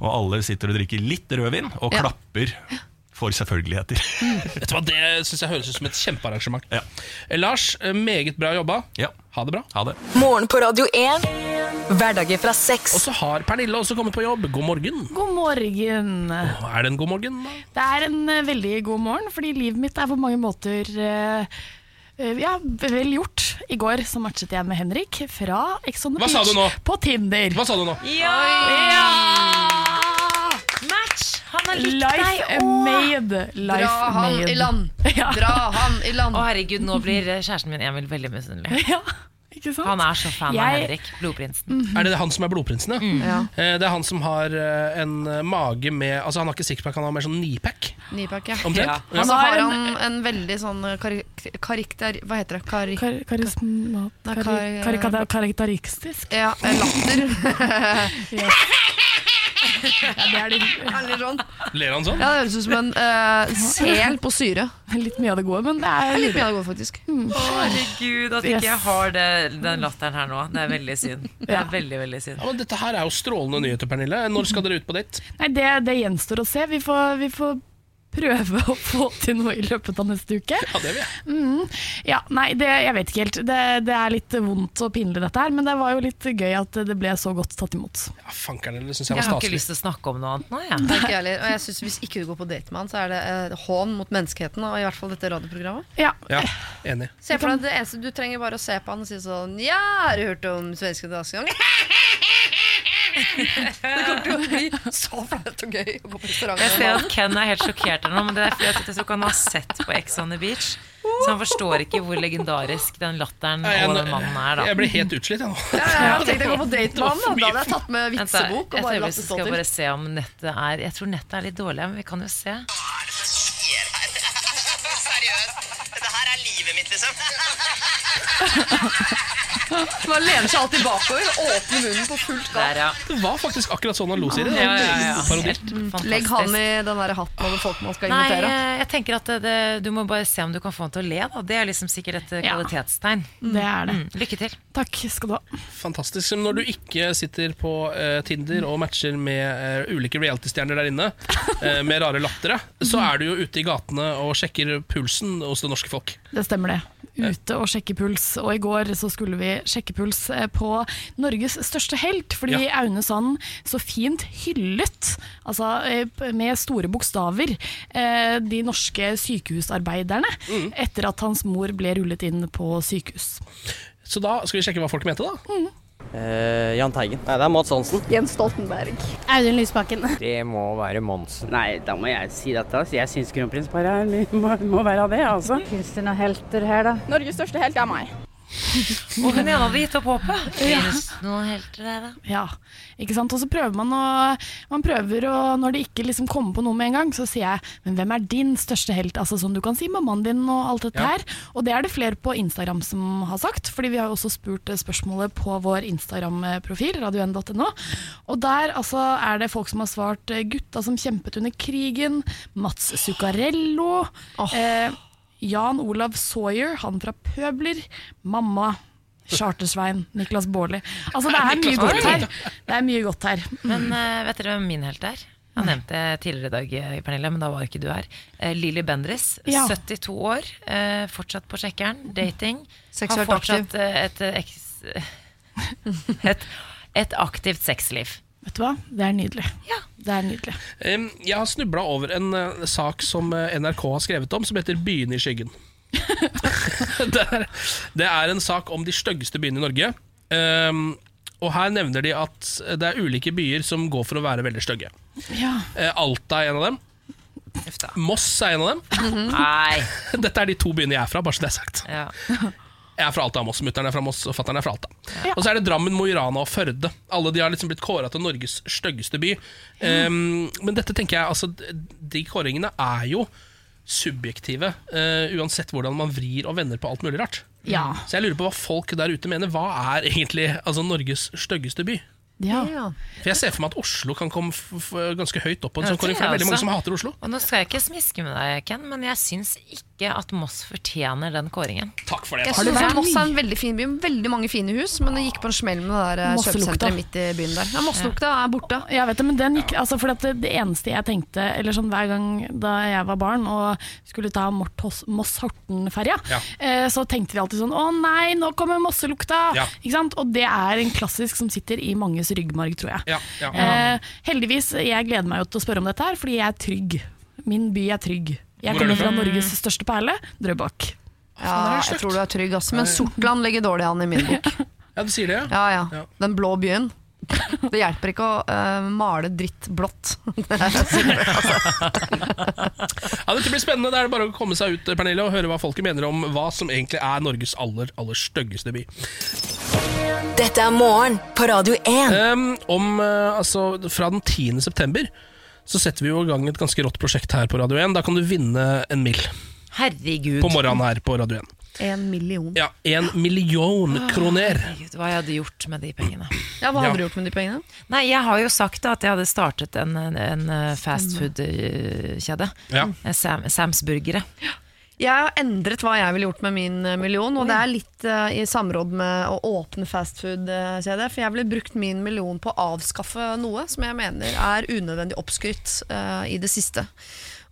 Og alle sitter og drikker litt rødvin og klapper for selvfølgeligheter. Vet du hva, Det synes jeg høres ut som et kjempearrangement. Ja. Eh, Lars, eh, meget bra jobba. Ja. Ha det bra. Ha det. Morgen på Radio 1. Hverdager fra Og seks. så har Pernille også kommet på jobb. God morgen. God morgen. Er det en god morgen? da? Det er en eh, veldig god morgen, fordi livet mitt er på mange måter eh, eh, ja, vel gjort. I går så matchet jeg med Henrik fra Ex on the Hva sa Beach du nå? på Tinder. Hva sa du nå? Match! Han har likt Life deg! Made. Life Dra han made. i land! Ja. Dra han i land! Å herregud, nå blir eh, kjæresten min Emil veldig misunnelig. Ja, ikke sant? Han er så fan av Jeg- Henrik, blodprinsen. Er det han som er blodprinsen? Ja? Ja. Eh, Det er han som har eh, en eh, mage med Altså Han har ikke sixpack, han har mer sånn nipack. Ja. Omtrent. Ja. Ja. Og så har han en veldig sånn karakter... Hva heter det? Karismat Kar karisma... Nei, kar- karikata- karakteristisk. ja, latter. Ja, det er litt, Eller sånn. Ler han sånn? Ja, det høres ut som en eh, sel på syre. litt mye av det gode, men det er Litt mye av det gode, faktisk. Herregud, at ikke jeg har det, den latteren her nå. Det er veldig synd. Det er veldig, veldig synd. Ja, men Dette her er jo strålende nyheter, Pernille. Når skal dere ut på date? Nei, det, det gjenstår å se. Vi får, vi får prøve å få til noe i løpet av neste uke. Ja, det vil jeg. Mm. Ja, nei, det, jeg vet ikke helt. Det, det er litt vondt og pinlig dette her, men det var jo litt gøy at det ble så godt tatt imot. Ja, Fankeren, det synes jeg Jeg var har ikke lyst til å snakke om noe annet nå, jeg. Det er ikke heller. Og jeg synes Hvis ikke du går på date med han, så er det eh, hån mot menneskeheten. Og i hvert fall dette radioprogrammet. Ja, Ja, Enig. Se for deg det eneste Du trenger bare å se på han og si sånn Ja, har du hørt om svenske dagsgang? det kommer til å bli så flaut og gøy å gå på restaurant Jeg ser at Ken er helt sjokkert nå, men det er fordi at jeg tror ikke han har sett på Ex on the Beach. Så han forstår ikke hvor legendarisk den latteren og den mannen er, da. Jeg ble helt utslitt, jeg nå. Ja, ja, jeg tenkte å gå på date med han. Da hadde jeg tatt med vitsebok og bare latt det stå til. bare se om nettet er Jeg tror nettet er litt dårlig, men vi kan jo se. Hva er det som skjer her? Seriøst. Dette her er livet mitt, liksom. Man lener seg alltid bakover, åpner munnen på fullt gass. Der, ja. Det var faktisk akkurat sånn han lo, Siri. Ja, ja, ja. Helt fantastisk. Legg han i den der hatten over folk man skal Nei, invitere. eh, jeg tenker at det, det, du må bare se om du kan få han til å le. Da. Det er liksom sikkert et eh, Ja. kvalitetstegn. det er det. Mm, lykke til. Takk skal du ha. Fantastisk. Når du ikke sitter på uh, Tinder og matcher med uh, ulike reality-stjerner der inne, uh, med rare lattere, så er du jo ute i gatene og sjekker pulsen hos det norske folk. Det stemmer det. Ute og sjekke puls. Og i går så skulle vi sjekke puls eh, på Norges største helt, fordi Ja. Aune Sand så fint hyllet, altså eh, med store bokstaver, eh, de norske sykehusarbeiderne Mm. etter at hans mor ble rullet inn på sykehus. Så da skal vi sjekke hva folk mente, da. Eh, Jahn Teigen. Nei, det er Mats Hansen. Jens Stoltenberg. Audun Lysbakken. Det må være Monsen. Nei, da må jeg si dette. Jeg syns kronprinsparet må, må være det, altså. Fins det noen helter her, da? Norges største helt er meg. Og hun igjen hadde gitt opp håpet. Ja. Finnes det noen helter der, da? Ja, ikke sant? Og så prøver man å Man prøver å Når det ikke liksom kommer på noe med en gang, så sier jeg Men hvem er din største helt? Altså sånn du kan si mammaen din og alt dette Ja. her. Og det er det flere på Instagram som har sagt, fordi vi har jo også spurt eh, spørsmålet på vår Instagram-profil, radio1.no. Og der altså er det folk som har svart eh, gutta som kjempet under krigen, Mats Zuccarello, eh, Jan Olav Sawyer, han fra Pøbler, mamma. Chartersvein, Niklas Baarli. Altså det er mye godt her. Det er mye godt her. Men uh, vet dere hvem min helt er? Jeg nevnte tidligere i dag, eh, Pernille, men da var ikke du her. Eh, Lilly Bendriss, Ja. 72 år, fortsatt på sjekkeren, dating. Seksuelt har fortsatt et, et, et aktivt sexliv. Vet du hva? Det er nydelig. Det er nydelig. Um, Jeg har snubla over en uh, sak som uh, NRK har skrevet om, som heter 'Byene i skyggen'. det, er, det er en sak om de styggeste byene i Norge. Um, og her nevner de at det er ulike byer som går for å være veldig stygge. Ja. Uh, Alta er en av dem. Moss er en av dem. Nei Dette er de to byene jeg er fra, bare så det er sagt. Ja. Jeg er fra Alta, Moss. Mutter'n er fra Moss, og fatter'n er fra Alta. Og så er det Drammen, Mo i Rana og Førde. Alle de har liksom blitt kåra til Norges styggeste by. Em, men dette tenker jeg, altså, de kåringene er jo subjektive, uh, uansett hvordan man vrir og vender på alt mulig rart. Ja. Så jeg lurer på hva folk der ute mener. Hva er egentlig altså, Norges styggeste by? Ja. For Jeg ser for meg at Oslo kan komme f f ganske høyt opp på en sånn kåring. For det er veldig mange som hater Oslo. Og nå skal jeg ikke smiske med deg, Ken, men jeg syns ikke at Moss fortjener den kåringen. Takk for Jeg synes Moss er en veldig fin by veldig mange fine hus, men det gikk på en smell med det der eh, kjøpesenteret midt i byen der. Ja, Mosselukta er borte. Jeg vet det, men den gikk, altså for det, det eneste jeg tenkte Eller sånn hver gang da jeg var barn og skulle ta Moss-Horten-ferja, Ja. eh, så tenkte vi alltid sånn Å nei, nå kommer Mosselukta! Ja. Ikke sant? Og det er en klassisk som sitter i manges ryggmarg, tror jeg. Ja, ja. Eh, heldigvis, jeg gleder meg jo til å spørre om dette her, fordi jeg er trygg. Min by er trygg. Jeg er kommer fra fra? Norges største perle, Drøbak. Ja, jeg tror du er trygg, ass. Men Sortland ligger dårlig an i min bok. Ja, du sier det, ja? Ja, Den blå byen. Det hjelper ikke å uh, male dritt blått. Det er altså. Ja, dette blir spennende. Det er bare å komme seg ut Pernille, og høre hva folket mener om hva som egentlig er Norges aller, aller styggeste by. Dette er morgen på Radio 1. Um, om, uh, altså, fra den 10. september så setter vi jo i gang et ganske rått prosjekt her på Radio 1. Da kan du vinne en mill. Herregud. På morgenen her på Radio 1. En million. Ja, en million kroner. Herregud, hva jeg hadde gjort med de pengene. Ja, Hva Ja. hadde du gjort med de pengene? Nei, jeg har jo sagt da at jeg hadde startet en, en, en fastfood-kjede. Ja. Sam, Sams Burgere. Jeg har endret hva jeg ville gjort med min eh, million, og det er litt uh, i samråd med å åpne fastfood-kjede. For jeg ville brukt min million på å avskaffe noe som jeg mener er unødvendig oppskrytt uh, i det siste.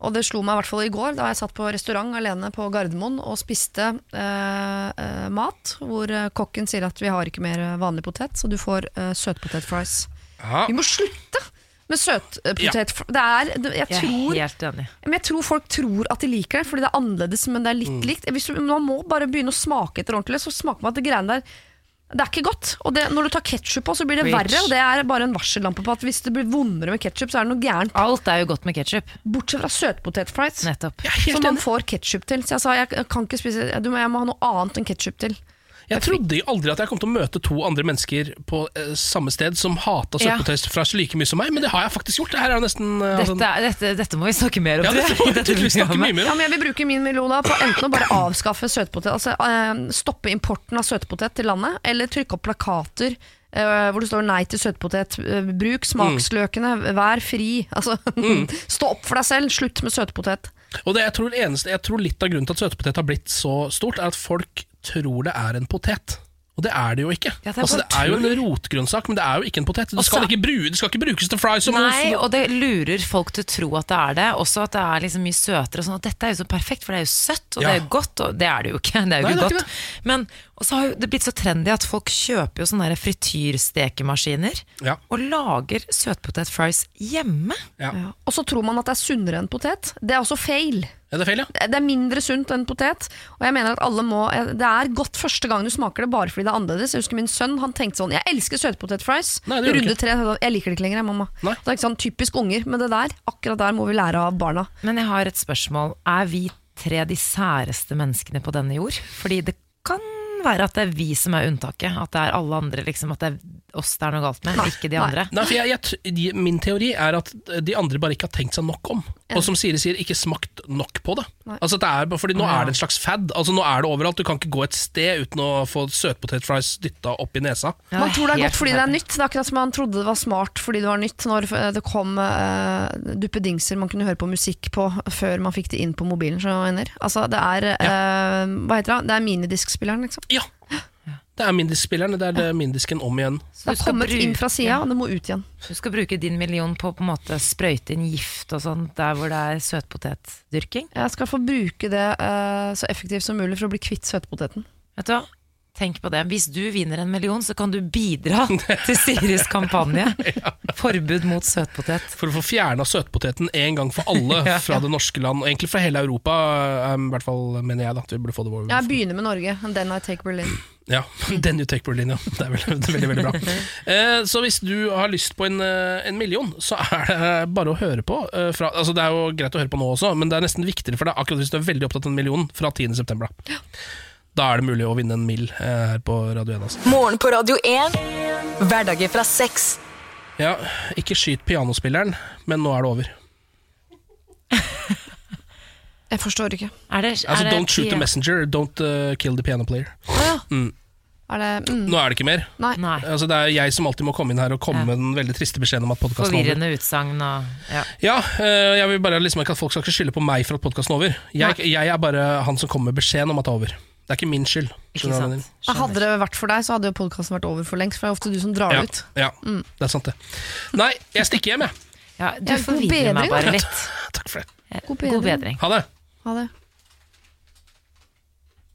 Og det slo meg i hvert fall i går, da jeg satt på restaurant alene på Gardermoen og spiste eh, eh, mat, hvor eh, kokken sier at vi har ikke mer vanlig potet, så du får uh, søtpotetfries. Ja. Vi må slutte med søtpotet. Det er, det, jeg, Jeg er tror, helt enig. men jeg tror folk tror at de liker det, fordi det er annerledes, men det er litt Mm. likt. Hvis du, man må bare begynne å smake etter ordentlig, så smaker man at det greiene der det er ikke godt. Og det, når du tar ketsjup på, så blir det Rich. verre. Og det er bare en varsellampe på at hvis det blir vondere med ketsjup, så er det noe gærent. Alt er jo godt med ketsjup. Bortsett fra søtpotetfries, som man får ketsjup til. Så jeg sa jeg kan ikke spise Jeg må ha noe annet enn ketsjup til. Jeg trodde aldri at jeg kom til å møte to andre mennesker på eh, samme sted som hata Ja. søtpotetfries like mye som meg, men det har jeg faktisk gjort. Dette, nesten eh, altså- Dette, dette, dette må vi snakke mer om. Ja, dette må i vi snakke mye mer Ja, men jeg vil bruke min melona på enten å bare avskaffe søtpotet, altså eh, stoppe importen av søtpotet til landet, eller trykke opp plakater eh, hvor det står 'nei til søtpotet', eh, bruk smaksløkene, vær fri. Altså, Stå opp for deg selv, slutt med søtpotet. Og det jeg tror, eneste, jeg tror litt av grunnen til at søtpotet har blitt så stort, er at folk tror det er en potet. Og det er det jo ikke. Ja, det er altså, det er jo en rotgrønnsak, men det er jo ikke en potet. Det skal, ikke, bru, det skal ikke brukes til fries og mos. Nei, og det lurer folk til å tro at det er det. Også at det er liksom mye søtere. Og sånn, at dette er jo så perfekt, for det er jo søtt, og Ja. det er jo godt. Og det er det jo ikke. Det er jo Nei, ikke godt. Ikke. Men og så har det blitt så trendy at folk kjøper jo sånne frityrstekemaskiner Ja. og lager søtpotetfries hjemme. Ja. Og så tror man at det er sunnere enn potet. Det er også feil. Ja, det er feil, ja. Det er mindre sunt enn potet. Og jeg mener at alle må Det er godt første gang du smaker det, bare fordi det er annerledes. Jeg husker min sønn han tenkte sånn Jeg elsker søtpotetfries. Nei, Runde tre. Jeg liker det ikke lenger, jeg, mamma. Det er ikke sånn typisk unger, men det der, akkurat der må vi lære av barna. Men jeg har et spørsmål. Er vi tre de særeste menneskene på denne jord? Fordi det kan være at det er vi som er unntaket. At det er alle andre, liksom. At det er oss det er noe galt med, ikke de andre. Nei, for jeg, jeg, de- min teori er at de andre bare ikke har tenkt seg nok om. Og som Siri sier, ikke smakt nok på det. Nei. Altså det er, fordi Nå Ja. er det en slags fad. Altså Nå er det overalt. Du kan ikke gå et sted uten å få søtpotetfries dytta opp i nesa. Man tror det er godt fordi det er nytt. Det er akkurat som man trodde det var smart fordi det var nytt når det kom uh, duppedingser man kunne høre på musikk på før man fikk det inn på mobilen. Så. Altså, det er eh, Hva heter det? Det er minidiskspilleren, liksom. Ja. Det er mindiskspilleren. Det er det mindisken om igjen. Det har kommet inn fra sida, og det må ut igjen. Du skal bruke din million på å sprøyte inn gift og sånn der hvor det er søtpotetdyrking? Jeg skal få bruke det uh, så effektivt som mulig for å bli kvitt søtpoteten. Vet du hva? Tenk på det. Hvis du vinner en million, så kan du bidra til Siris kampanje. Forbud mot søtpotet. For å få fjerna søtpoteten en gang for alle Ja. fra det norske land, og egentlig fra hele Europa, eh, i hvert fall mener jeg. da at vi burde få det vår. Jeg begynner med Norge, and then I take Berlin. Ja, Den you take Berlin, ja. Det er veldig, veldig, veldig bra. Eh, så hvis du har lyst på en, eh, en million, så er det bare å høre på. eh, fra, altså det er jo greit å høre på nå også, men det er nesten viktigere for deg akkurat hvis du er veldig opptatt av en million fra 10. september. Da. er det mulig å vinne en mill eh, her på Radio 1. Altså. Morgen på Radio 1. Hverdager fra seks. Ja, ikke skyt pianospilleren, men nå er det over. Jeg forstår ikke. Er det, Altså, er det Don't shoot the messenger, don't uh, kill the piano player. Mm. Er det mm. Nå er det ikke mer. Nei. Altså, det er jeg som alltid må komme inn her og komme med den veldig triste beskjeden om at podkasten er over. Forvirrende utsagn og ja. Ja, eh, jeg vil bare liksom ikke at folk skal skylde på meg for at podkasten er over. Jeg, jeg er bare han som kommer med beskjeden om at det er over. Det er ikke min skyld. Ikke sant. hva? Hadde det vært for deg, så hadde jo podkasten vært over for lengst. For det er ofte du som drar Ja, ut. ja, Mm. det er sant det. Nei, jeg stikker hjem, jeg. ja, du forvirrer meg bare litt. Takk for det. God God bedring. Ha det. Ha det.